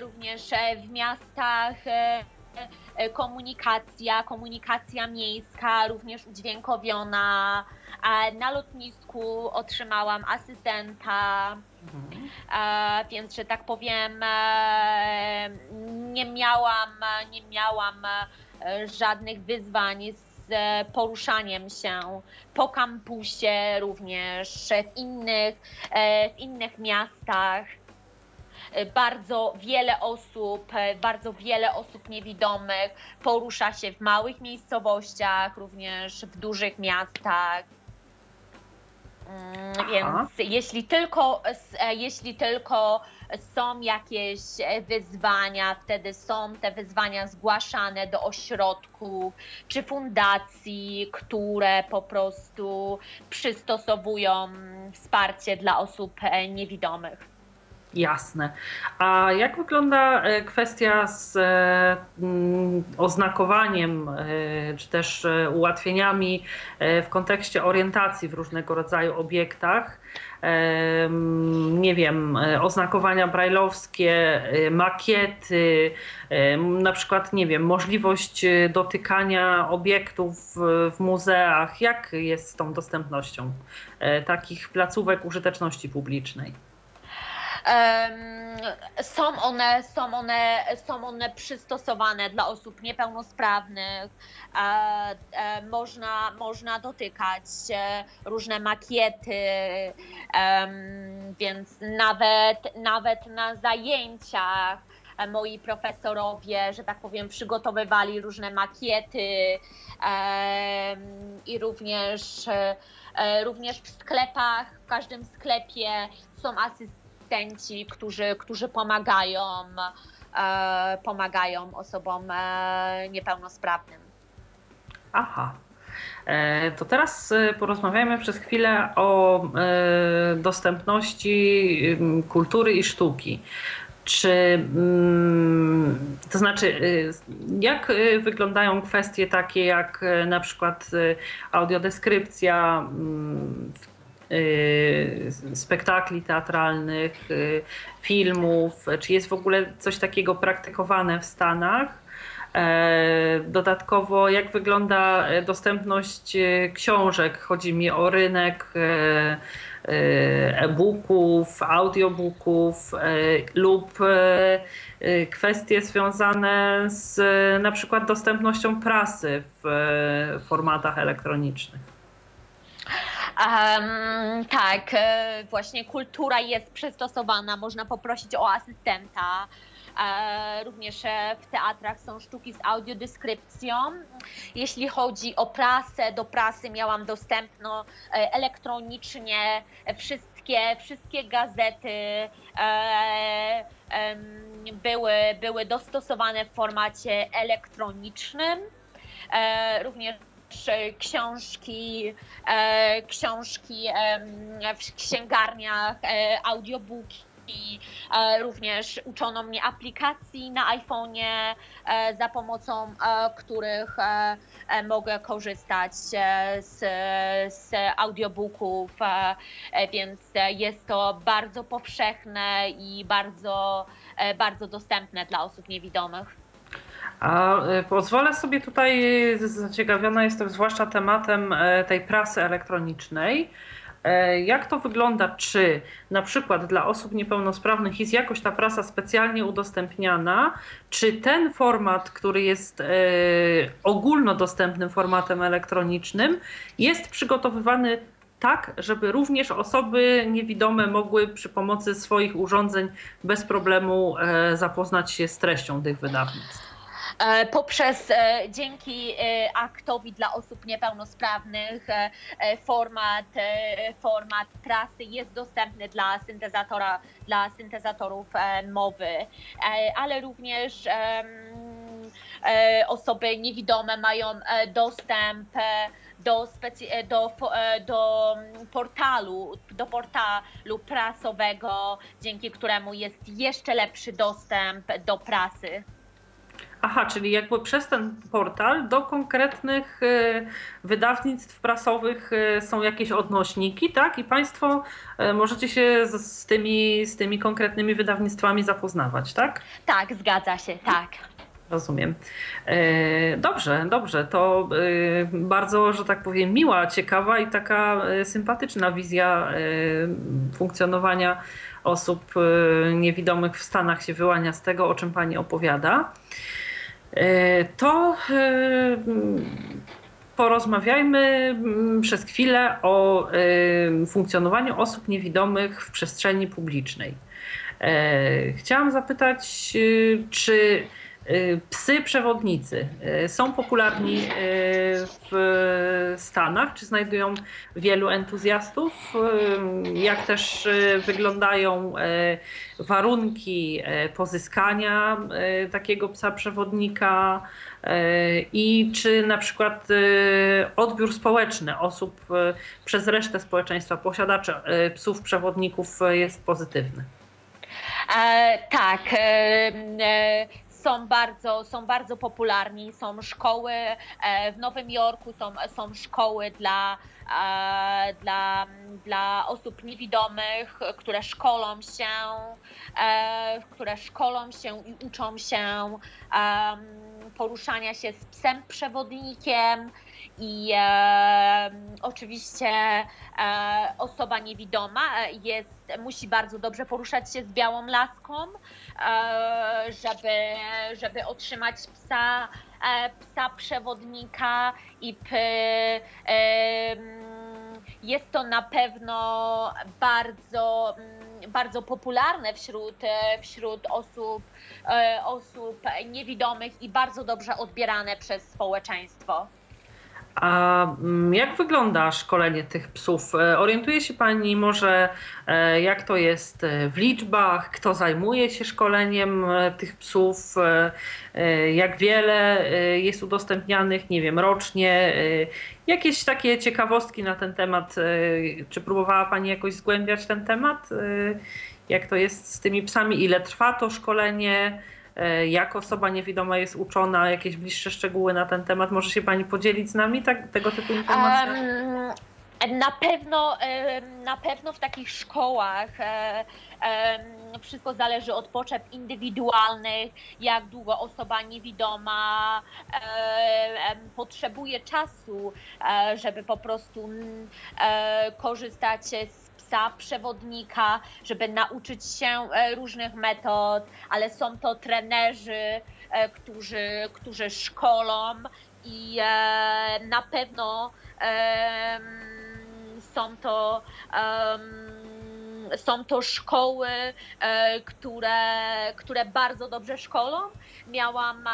Również w miastach komunikacja, komunikacja miejska również udźwiękowiona. Na lotnisku otrzymałam asystenta. Mhm. więc, że tak powiem, e, nie miałam, nie miałam e, żadnych wyzwań z poruszaniem się po kampusie, również w innych, w innych miastach. Bardzo wiele osób, bardzo wiele osób niewidomych porusza się w małych miejscowościach, również w dużych miastach. Mm, więc jeśli tylko, e, jeśli tylko są jakieś wyzwania, wtedy są te wyzwania zgłaszane do ośrodków czy fundacji, które po prostu przystosowują wsparcie dla osób e, niewidomych. Jasne. A jak wygląda e, kwestia z e, mm, oznakowaniem, e, czy też ułatwieniami w kontekście orientacji w różnego rodzaju obiektach? Nie wiem, oznakowania brajlowskie, makiety, na przykład, nie wiem, możliwość dotykania obiektów w muzeach. Jak jest z tą dostępnością takich placówek użyteczności publicznej? Są one, są, one, są one przystosowane dla osób niepełnosprawnych. E, można, można dotykać e, różne makiety, więc nawet, nawet na zajęciach e, moi profesorowie, że tak powiem, przygotowywali różne makiety i również, również w sklepach, w każdym sklepie są asystenci asystenci, którzy, którzy pomagają, e, pomagają osobom e, niepełnosprawnym. Aha. E, to teraz porozmawiamy przez chwilę o dostępności kultury i sztuki. Czy mm, to znaczy, jak wyglądają kwestie takie jak na przykład audiodeskrypcja w Y, spektakli teatralnych, y, filmów, czy jest w ogóle coś takiego praktykowane w Stanach. E, dodatkowo, jak wygląda dostępność y, książek? Chodzi mi o rynek e, e-booków, audiobooków lub kwestie związane z na przykład dostępnością prasy w formatach elektronicznych. Um, tak, e, właśnie kultura jest przystosowana, można poprosić o asystenta. E, również e, w teatrach są sztuki z audiodeskrypcją. Jeśli chodzi o prasę, do prasy miałam dostępno elektronicznie wszystkie, wszystkie gazety były, były dostosowane w formacie elektronicznym. Również książki, e, książki w księgarniach, e, audiobooki i również uczono mnie aplikacji na iPhone'ie, za pomocą których mogę korzystać z, z audiobooków, więc jest to bardzo powszechne i bardzo, bardzo dostępne dla osób niewidomych. A e, pozwolę sobie tutaj, zaciekawiona jestem zwłaszcza tematem e, tej prasy elektronicznej. E, jak to wygląda? Czy na przykład dla osób niepełnosprawnych jest jakoś ta prasa specjalnie udostępniana? Czy ten format, który jest ogólnodostępnym formatem elektronicznym, jest przygotowywany tak, żeby również osoby niewidome mogły przy pomocy swoich urządzeń bez problemu zapoznać się z treścią tych wydawnictw? E, poprzez e, dzięki e, aktowi dla osób niepełnosprawnych format, format prasy jest dostępny dla syntezatora, dla syntezatorów mowy, ale również osoby niewidome mają dostęp do, speci- do, do portalu, do portalu prasowego, dzięki któremu jest jeszcze lepszy dostęp do prasy. Aha, czyli jakby przez ten portal do konkretnych e, wydawnictw prasowych e, są jakieś odnośniki, tak? I Państwo e, możecie się z tymi, z tymi konkretnymi wydawnictwami zapoznawać, tak? Tak, zgadza się, tak. Rozumiem. Dobrze, dobrze. To bardzo, że tak powiem, miła, ciekawa i taka sympatyczna wizja funkcjonowania osób niewidomych w Stanach się wyłania z tego, o czym Pani opowiada. E, to e, porozmawiajmy mm, przez chwilę o e, funkcjonowaniu osób niewidomych w przestrzeni publicznej. Chciałam zapytać, czy psy przewodnicy y, są popularni y, w Stanach, czy znajdują wielu entuzjastów? Jak też wyglądają warunki pozyskania takiego psa przewodnika? I czy na przykład odbiór społeczny osób przez resztę społeczeństwa, posiadaczy psów przewodników jest pozytywny? E, tak. E, e są bardzo, są bardzo popularni. Są szkoły e, w Nowym Jorku, są, są szkoły dla, e, dla, dla osób niewidomych, które szkolą się, e, które szkolą się i uczą się poruszania się z psem przewodnikiem i e, oczywiście e, osoba niewidoma jest, musi bardzo dobrze poruszać się z białą laską, e, żeby, żeby otrzymać psa, e, psa przewodnika i p, e, jest to na pewno bardzo, bardzo popularne wśród, wśród osób, osób niewidomych i bardzo dobrze odbierane przez społeczeństwo. A mm, jak wygląda szkolenie tych psów? E, orientuje się Pani może, e, jak to jest e, w liczbach, kto zajmuje się szkoleniem tych psów, jak wiele jest udostępnianych, nie wiem, rocznie? Jakieś takie ciekawostki na ten temat? Czy próbowała Pani jakoś zgłębiać ten temat? Jak to jest z tymi psami? Ile trwa to szkolenie? E, jak osoba niewidoma jest uczona, jakieś bliższe szczegóły na ten temat. Może się Pani podzielić z nami tak, tego typu informacji? Um, na pewno, na pewno w takich szkołach wszystko zależy od potrzeb indywidualnych, jak długo osoba niewidoma potrzebuje czasu, e, żeby po prostu e, korzystać z przewodnika, żeby nauczyć się e, różnych metod, ale są to trenerzy, e, którzy, którzy szkolą i e, na pewno są to są to szkoły, które, które bardzo dobrze szkolą. Miałam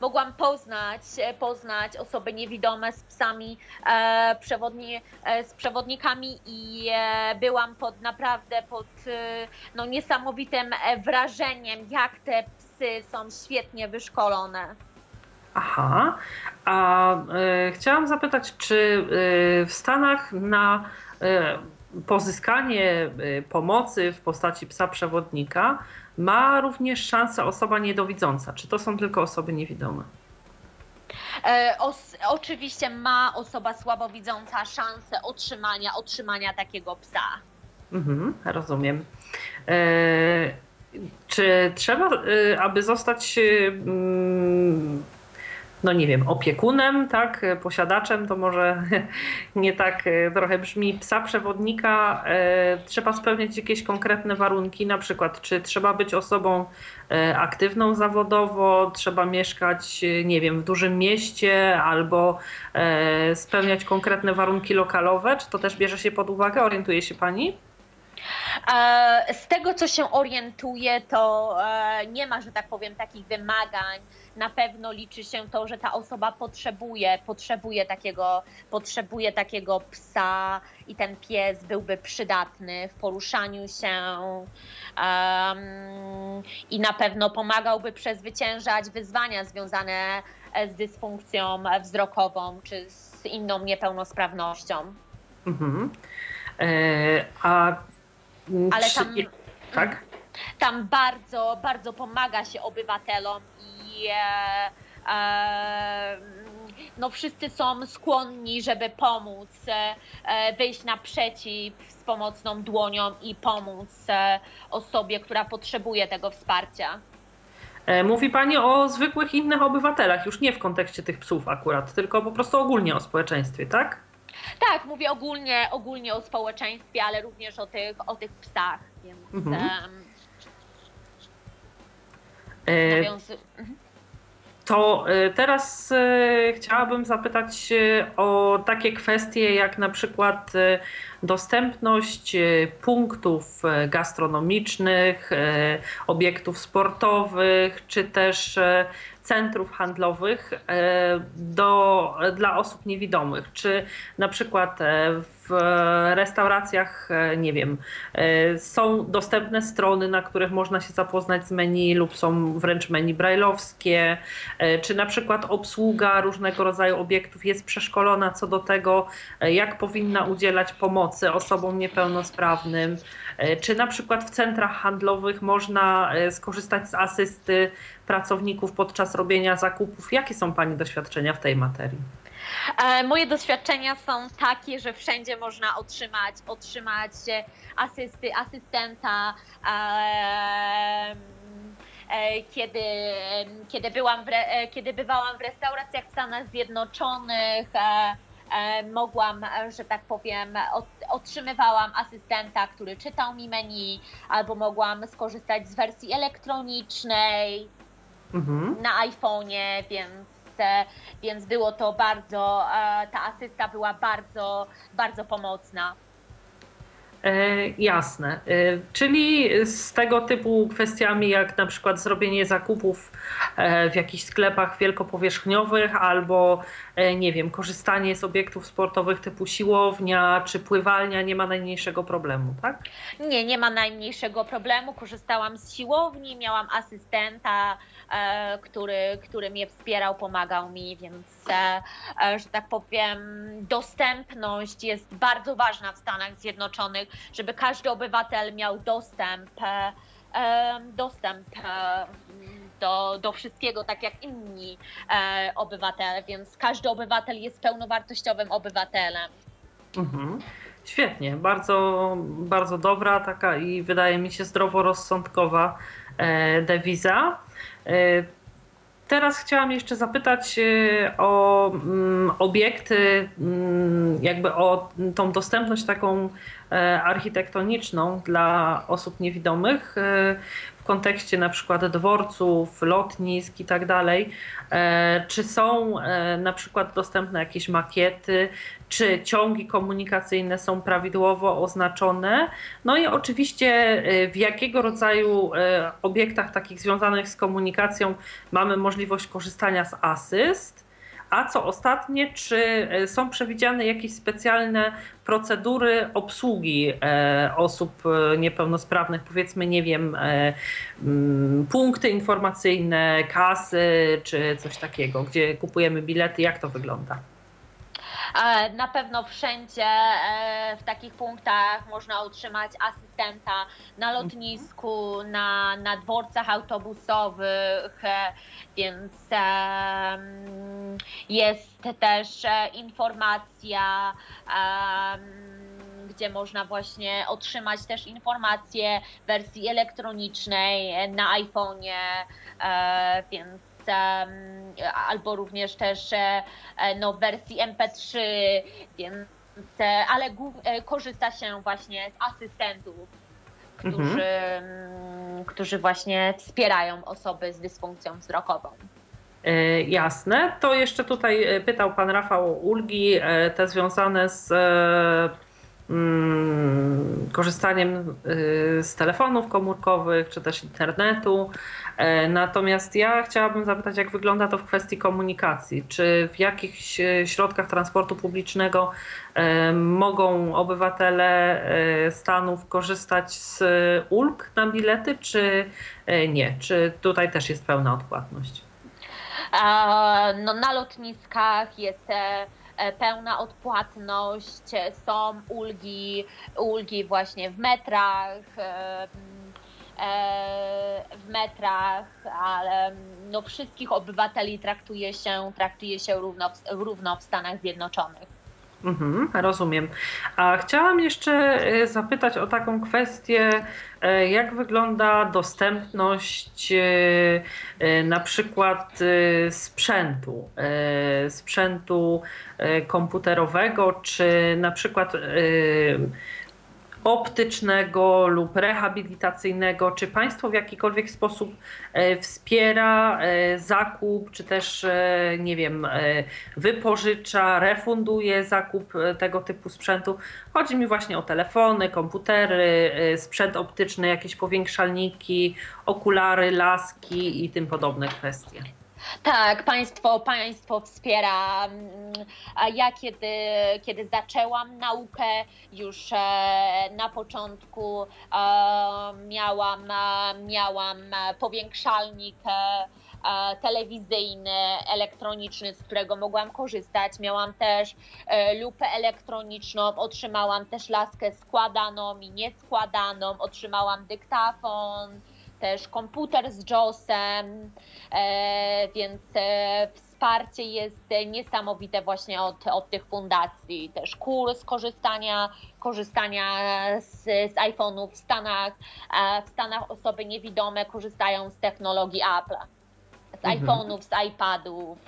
mogłam poznać, e, poznać osoby niewidome z psami, e, przewodni, e, z przewodnikami i e, byłam pod naprawdę pod e, no, niesamowitym wrażeniem, jak te psy są świetnie wyszkolone. Aha, a chciałam zapytać, czy w Stanach na pozyskanie pomocy w postaci psa przewodnika ma również szansę osoba niedowidząca. Czy to są tylko osoby niewidome? E, os, oczywiście ma osoba słabowidząca szansę otrzymania, otrzymania takiego psa. Mhm, rozumiem. E, czy trzeba, e, aby zostać mm, no nie wiem, opiekunem, tak, posiadaczem, to może <laughs> nie tak e, trochę brzmi, psa przewodnika, e, trzeba spełniać jakieś konkretne warunki, na przykład czy trzeba być osobą e, aktywną zawodowo, trzeba mieszkać, nie wiem, w dużym mieście albo spełniać konkretne warunki lokalowe, czy to też bierze się pod uwagę, orientuje się Pani? Z tego, co się orientuję, to nie ma, że tak powiem, takich wymagań na pewno liczy się to, że ta osoba potrzebuje, potrzebuje takiego, potrzebuje takiego psa i ten pies byłby przydatny w poruszaniu się um, i na pewno pomagałby przezwyciężać wyzwania związane z dysfunkcją wzrokową czy z inną niepełnosprawnością. Mhm. E, a Ale tam, tak? tam bardzo, bardzo pomaga się obywatelom E, no wszyscy są skłonni, żeby pomóc, e, wyjść naprzeciw z pomocną dłonią i pomóc e, osobie, która potrzebuje tego wsparcia. Mówi Pani o zwykłych innych obywatelach, już nie w kontekście tych psów akurat, tylko po prostu ogólnie o społeczeństwie, tak? Tak, mówię ogólnie, ogólnie o społeczeństwie, ale również o tych, o tych psach, więc mhm. um, mhm. To y, teraz y, chciałabym zapytać o takie kwestie jak na przykład y, dostępność punktów gastronomicznych, obiektów sportowych, czy też centrów handlowych do, dla osób niewidomych. Czy na przykład w restauracjach, e, nie wiem, e, są dostępne strony, na których można się zapoznać z menu lub są wręcz menu brajlowskie, e, czy na przykład obsługa różnego rodzaju obiektów jest przeszkolona co do tego, jak powinna udzielać pomocy osobom niepełnosprawnym, czy na przykład w centrach handlowych można skorzystać z asysty pracowników podczas robienia zakupów. Jakie są Pani doświadczenia w tej materii? E, moje doświadczenia są takie, że wszędzie można otrzymać, otrzymać asysty, asystenta. E, kiedy, kiedy, byłam w, kiedy bywałam w restauracjach w Stanach Zjednoczonych, mogłam, że tak powiem, otrzymywałam asystenta, który czytał mi menu, albo mogłam skorzystać z wersji elektronicznej mhm. na iPhone'ie, więc więc było to bardzo, e, ta asysta była bardzo, bardzo pomocna. E, jasne. E, czyli z tego typu kwestiami, jak na przykład zrobienie zakupów e, w jakichś sklepach wielkopowierzchniowych, albo nie wiem, korzystanie z obiektów sportowych typu siłownia czy pływalnia, nie ma najmniejszego problemu, tak? Nie, nie ma najmniejszego problemu. Korzystałam z siłowni, miałam asystenta, który, który mnie wspierał, pomagał mi, więc, że tak powiem, dostępność jest bardzo ważna w Stanach Zjednoczonych żeby każdy obywatel miał dostęp, e, dostęp e, do, do wszystkiego, tak jak inni e, obywatele, więc każdy obywatel jest pełnowartościowym obywatelem. Mhm. Świetnie, bardzo, bardzo dobra taka i wydaje mi się zdroworozsądkowa dewiza. Teraz chciałam jeszcze zapytać o mm, obiekty, mm, jakby o tą dostępność taką E, architektoniczną dla osób niewidomych e, w kontekście na przykład dworców, lotnisk i tak dalej. E, czy są na przykład dostępne jakieś makiety, czy ciągi komunikacyjne są prawidłowo oznaczone? No i oczywiście w jakiego rodzaju obiektach takich związanych z komunikacją mamy możliwość korzystania z asyst? A co ostatnie, czy e, są przewidziane jakieś specjalne procedury obsługi e, osób e, niepełnosprawnych, powiedzmy, nie wiem, mm, punkty informacyjne, kasy czy coś takiego, gdzie kupujemy bilety, jak to wygląda? Na pewno wszędzie w takich punktach można otrzymać asystenta na lotnisku, na, na dworcach autobusowych, więc jest też informacja gdzie można właśnie otrzymać też informacje w wersji elektronicznej na iPhone'ie, e, więc albo również też e, no, w wersji MP3, więc, e, ale korzysta się właśnie z asystentów, którzy, mhm. którzy właśnie wspierają osoby z dysfunkcją wzrokową. Jasne. To jeszcze tutaj pytał Pan Rafał o ulgi, te związane z Mm, korzystaniem y, z telefonów komórkowych czy też internetu. E, natomiast ja chciałabym zapytać, jak wygląda to w kwestii komunikacji? Czy w jakichś e, środkach transportu publicznego e, mogą obywatele Stanów korzystać z ulg na bilety, czy nie? Czy tutaj też jest pełna odpłatność? No, na lotniskach jest pełna odpłatność, e, są ulgi, ulgi właśnie w metrach, e, w metrach, ale no wszystkich obywateli traktuje się, traktuje się równo, równo w Stanach Zjednoczonych. Mhm, rozumiem. A chciałam jeszcze e, zapytać o taką kwestię, e, jak wygląda dostępność e, na przykład sprzętu, sprzętu komputerowego, czy na przykład optycznego lub rehabilitacyjnego? Czy państwo w jakikolwiek sposób e, wspiera e, zakup, czy też, e, nie wiem, wypożycza, refunduje zakup tego typu sprzętu? Chodzi mi właśnie o telefony, komputery, sprzęt optyczny, jakieś powiększalniki, okulary, laski i tym podobne kwestie. Tak, państwo, państwo wspiera. Mm, ja kiedy, kiedy zaczęłam naukę, już e, na początku e, miałam, miałam powiększalnik e, telewizyjny, elektroniczny, z którego mogłam korzystać. Miałam też lupę elektroniczną, otrzymałam też laskę składaną i nieskładaną, otrzymałam dyktafon też komputer z JOSem, e, więc e, wsparcie jest niesamowite właśnie od, od tych fundacji. Też kurs korzystania, korzystania z, z iPhone'ów w Stanach. E, w Stanach osoby niewidome korzystają z technologii Apple, z mhm. iPhone'ów, z iPadów.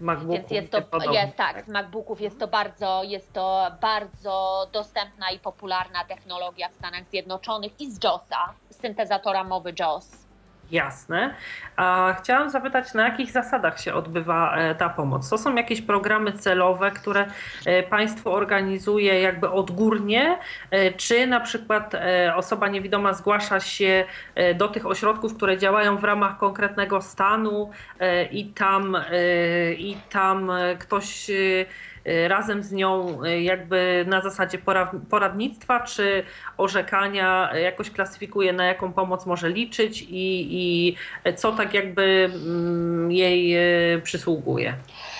MacBooków Więc jest to, jest, tak, z MacBooków jest to bardzo, jest to bardzo dostępna i popularna technologia w Stanach Zjednoczonych i z JOSa, syntezatora mowy JOS. Jasne. A chciałam zapytać, na jakich zasadach się odbywa e, ta pomoc? To są jakieś programy celowe, które e, państwo organizuje jakby odgórnie, e, czy na przykład osoba niewidoma zgłasza się do tych ośrodków, które działają w ramach konkretnego stanu i tam, i tam ktoś razem z nią y, jakby na zasadzie poradnictwa czy orzekania jakoś klasyfikuje, na jaką pomoc może liczyć i, i co tak jakby mm, jej y, przysługuje.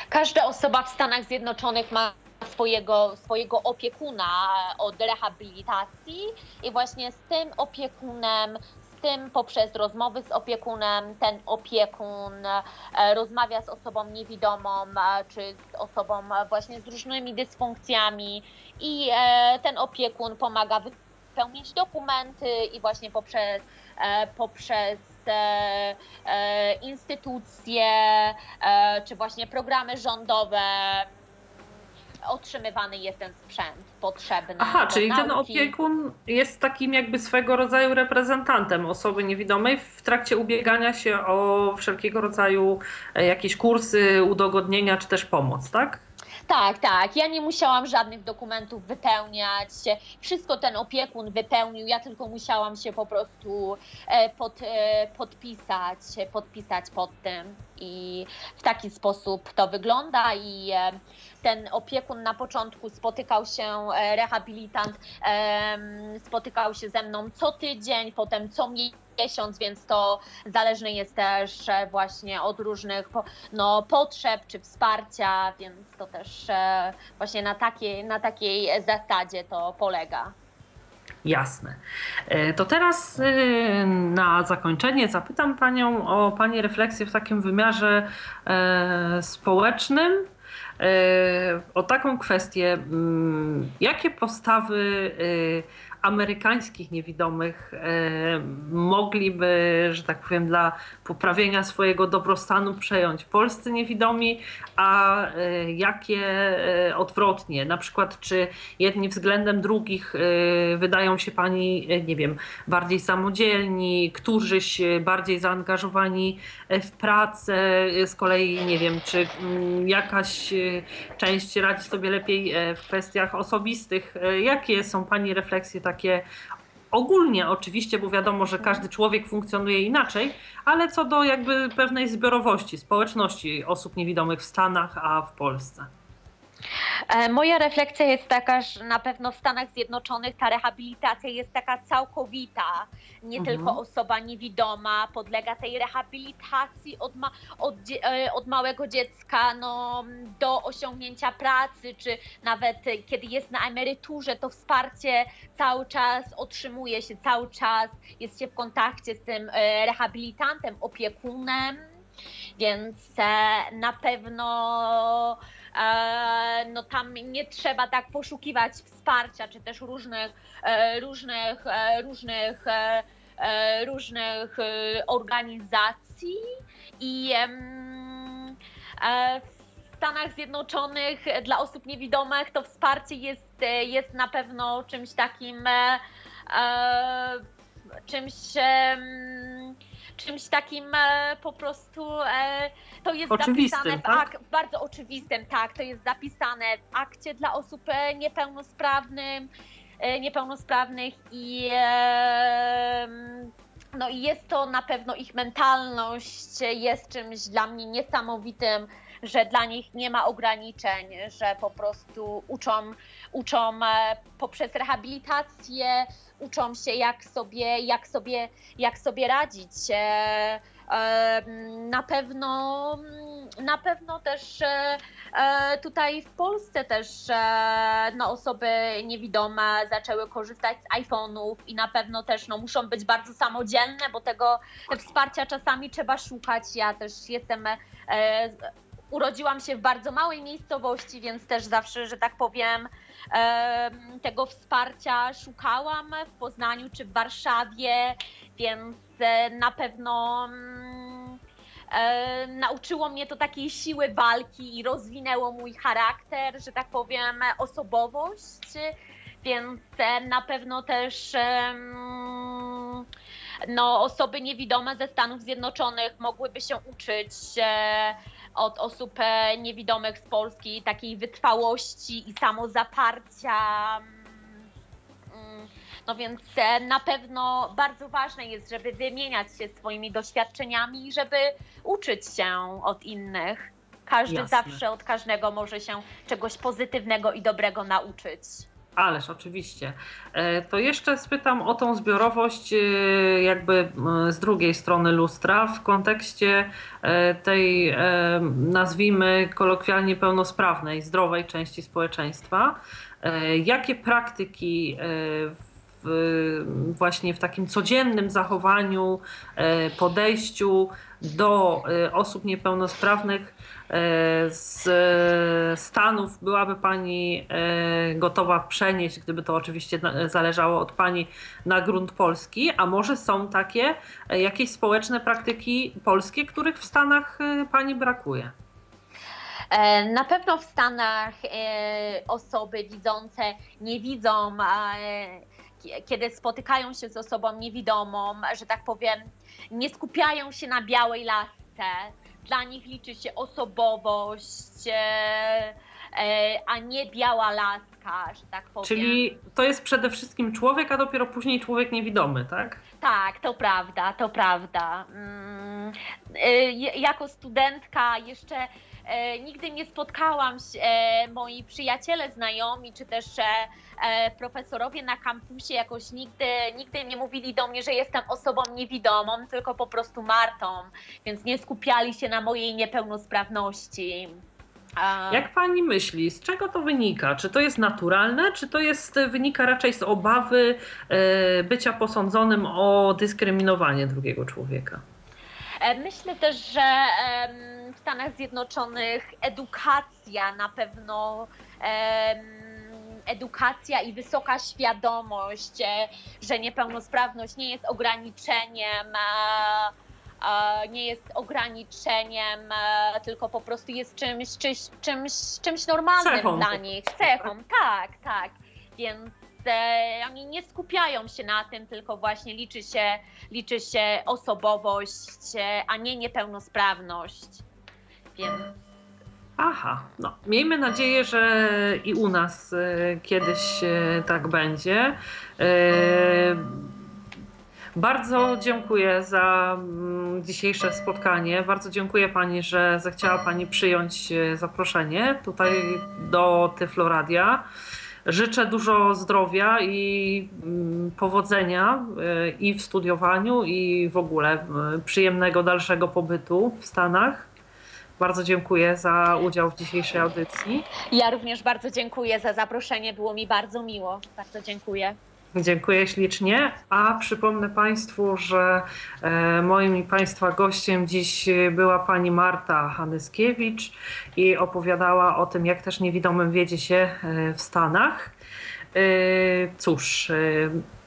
Każda osoba w Stanach Zjednoczonych ma swojego, swojego opiekuna od rehabilitacji i właśnie z tym opiekunem tym poprzez rozmowy z opiekunem. Ten opiekun e, rozmawia z osobą niewidomą e, czy z osobą właśnie z różnymi dysfunkcjami. I e, ten opiekun pomaga wypełnić dokumenty i właśnie poprzez, poprzez instytucje czy właśnie programy rządowe otrzymywany jest ten sprzęt potrzebny. Aha, czyli nauki. ten opiekun jest takim jakby swego rodzaju reprezentantem osoby niewidomej w trakcie ubiegania się o wszelkiego rodzaju jakieś kursy, udogodnienia czy też pomoc, tak? Tak, tak. Ja nie musiałam żadnych dokumentów wypełniać. Wszystko ten opiekun wypełnił. Ja tylko musiałam się po prostu e, pod, e, podpisać, podpisać pod tym. I w taki sposób to wygląda. I ten opiekun na początku spotykał się, e, rehabilitant spotykał się ze mną co tydzień, potem co miesiąc miesiąc, więc to zależne jest też właśnie od różnych no, potrzeb czy wsparcia, więc to też właśnie na takiej, na takiej zasadzie to polega. Jasne. E, to teraz e, na zakończenie zapytam Panią o Pani refleksję w takim wymiarze e, społecznym. O taką kwestię, mm, jakie postawy amerykańskich niewidomych e, mogliby, że tak powiem, dla poprawienia swojego dobrostanu przejąć polscy niewidomi, a e, jakie e, odwrotnie? Na przykład, czy jedni względem drugich wydają się pani, nie wiem, bardziej samodzielni, którzyś bardziej zaangażowani w pracę, z kolei, nie wiem, czy mm, jakaś część radzi sobie lepiej w kwestiach osobistych. Jakie są pani refleksje takie ogólnie oczywiście, bo wiadomo, że każdy człowiek funkcjonuje inaczej, ale co do jakby pewnej zbiorowości, społeczności osób niewidomych w Stanach, a w Polsce. E, moja refleksja jest taka, że na pewno w Stanach Zjednoczonych ta rehabilitacja jest taka całkowita. Nie mhm. tylko osoba niewidoma podlega tej rehabilitacji od, ma, od, e, od, małego dziecka no, do osiągnięcia pracy, czy nawet kiedy jest na emeryturze, to wsparcie cały czas otrzymuje się, cały czas jest się w kontakcie z tym e, rehabilitantem, opiekunem. Więc na pewno no tam nie trzeba tak poszukiwać wsparcia, czy też różnych, e, różnych, e, różnych, różnych organizacji. I w Stanach Zjednoczonych dla osób niewidomych to wsparcie jest, jest na pewno czymś takim czymś czymś takim e, po prostu e, to jest oczywistym, zapisane w tak? ak- bardzo oczywistym, tak, to jest zapisane w akcie dla osób e, niepełnosprawnych, niepełnosprawnych i no i jest to na pewno ich mentalność jest czymś dla mnie niesamowitym, że dla nich nie ma ograniczeń, że po prostu uczą, uczą poprzez rehabilitację, uczą się, jak sobie, jak sobie, jak sobie radzić. E, e, na pewno, na pewno też e, tutaj w Polsce też no, osoby niewidome zaczęły korzystać z iPhone'ów i na pewno też no, muszą być bardzo samodzielne, bo tego wsparcia czasami trzeba szukać. Ja też jestem urodziłam się w bardzo małej miejscowości, więc też zawsze, że tak powiem, tego wsparcia szukałam w Poznaniu czy w Warszawie, więc e, na pewno mm, e, nauczyło mnie to takiej siły walki i rozwinęło mój charakter, że tak powiem, osobowość, więc e, na pewno też no, osoby niewidome ze Stanów Zjednoczonych mogłyby się uczyć od osób e, niewidomych z Polski, takiej wytrwałości i samozaparcia. Mm, no więc e, na pewno bardzo ważne jest, żeby wymieniać się swoimi doświadczeniami i żeby uczyć się od innych. Każdy Jasne. zawsze od każdego może się czegoś pozytywnego i dobrego nauczyć. Ależ oczywiście. E, to jeszcze spytam o tą zbiorowość, e, jakby z drugiej strony lustra, w kontekście e, tej, nazwijmy kolokwialnie, pełnosprawnej, zdrowej części społeczeństwa. Jakie praktyki w, właśnie w takim codziennym zachowaniu, podejściu do osób niepełnosprawnych z Stanów byłaby Pani e, gotowa przenieść, gdyby to oczywiście zależało od Pani, na grunt polski? A może są takie e, jakieś społeczne praktyki polskie, których w Stanach Pani brakuje? Na pewno w Stanach osoby widzące nie widzą, kiedy spotykają się z osobą niewidomą, że tak powiem, nie skupiają się na białej lasce, dla nich liczy się osobowość, e, e, a nie biała laska, że tak powiem. Czyli to jest przede wszystkim człowiek, a dopiero później człowiek niewidomy, tak? Tak, to prawda, to prawda. Mm, e, jako studentka jeszcze e, nigdy nie spotkałam się, e, moi przyjaciele, znajomi, czy też e, profesorowie na kampusie jakoś nigdy, nigdy nie mówili do mnie, że jestem osobą niewidomą, tylko po prostu Martą, więc nie skupiali się na mojej niepełnosprawności. Jak pani myśli, z czego to wynika? Czy to jest naturalne, czy to jest wynika raczej z obawy bycia posądzonym o dyskryminowanie drugiego człowieka? Myślę też, że w Stanach Zjednoczonych edukacja na pewno edukacja i wysoka świadomość, e, że niepełnosprawność nie jest ograniczeniem, nie jest ograniczeniem, e, tylko po prostu jest czymś, czymś, czymś, czymś normalnym cechą. dla nich, cechą, tak, tak. Więc e, oni nie skupiają się na tym, tylko właśnie liczy się, liczy się osobowość, a nie niepełnosprawność. Więc Aha, no miejmy nadzieję, że i u nas e, kiedyś e, tak będzie. E, bardzo dziękuję za mm, dzisiejsze spotkanie. Bardzo dziękuję Pani, że zechciała Pani przyjąć zaproszenie tutaj do Tyfloradia. Życzę dużo zdrowia i mm, powodzenia i w studiowaniu, i w ogóle przyjemnego dalszego pobytu w Stanach. Bardzo dziękuję za udział w dzisiejszej audycji. Ja również bardzo dziękuję za zaproszenie. Było mi bardzo miło. Bardzo dziękuję. Dziękuję ślicznie. A przypomnę Państwu, że e, moim i Państwa gościem dziś była pani Marta Hanyskiewicz i opowiadała o tym, jak też niewidomym wiedzie się e, w Stanach. E, cóż,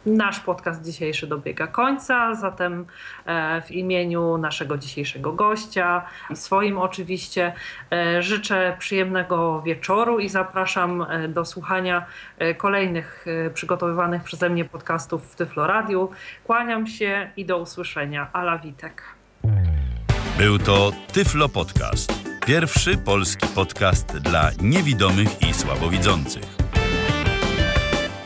Nasz podcast dzisiejszy dobiega końca, zatem e, w imieniu naszego dzisiejszego gościa i swoim oczywiście e, życzę przyjemnego wieczoru i zapraszam e, do słuchania kolejnych przygotowywanych przeze mnie podcastów w Tyfloradiu. Kłaniam się i do usłyszenia. Ala Witek. Był to Tyflo Podcast. Pierwszy polski podcast dla niewidomych i słabowidzących.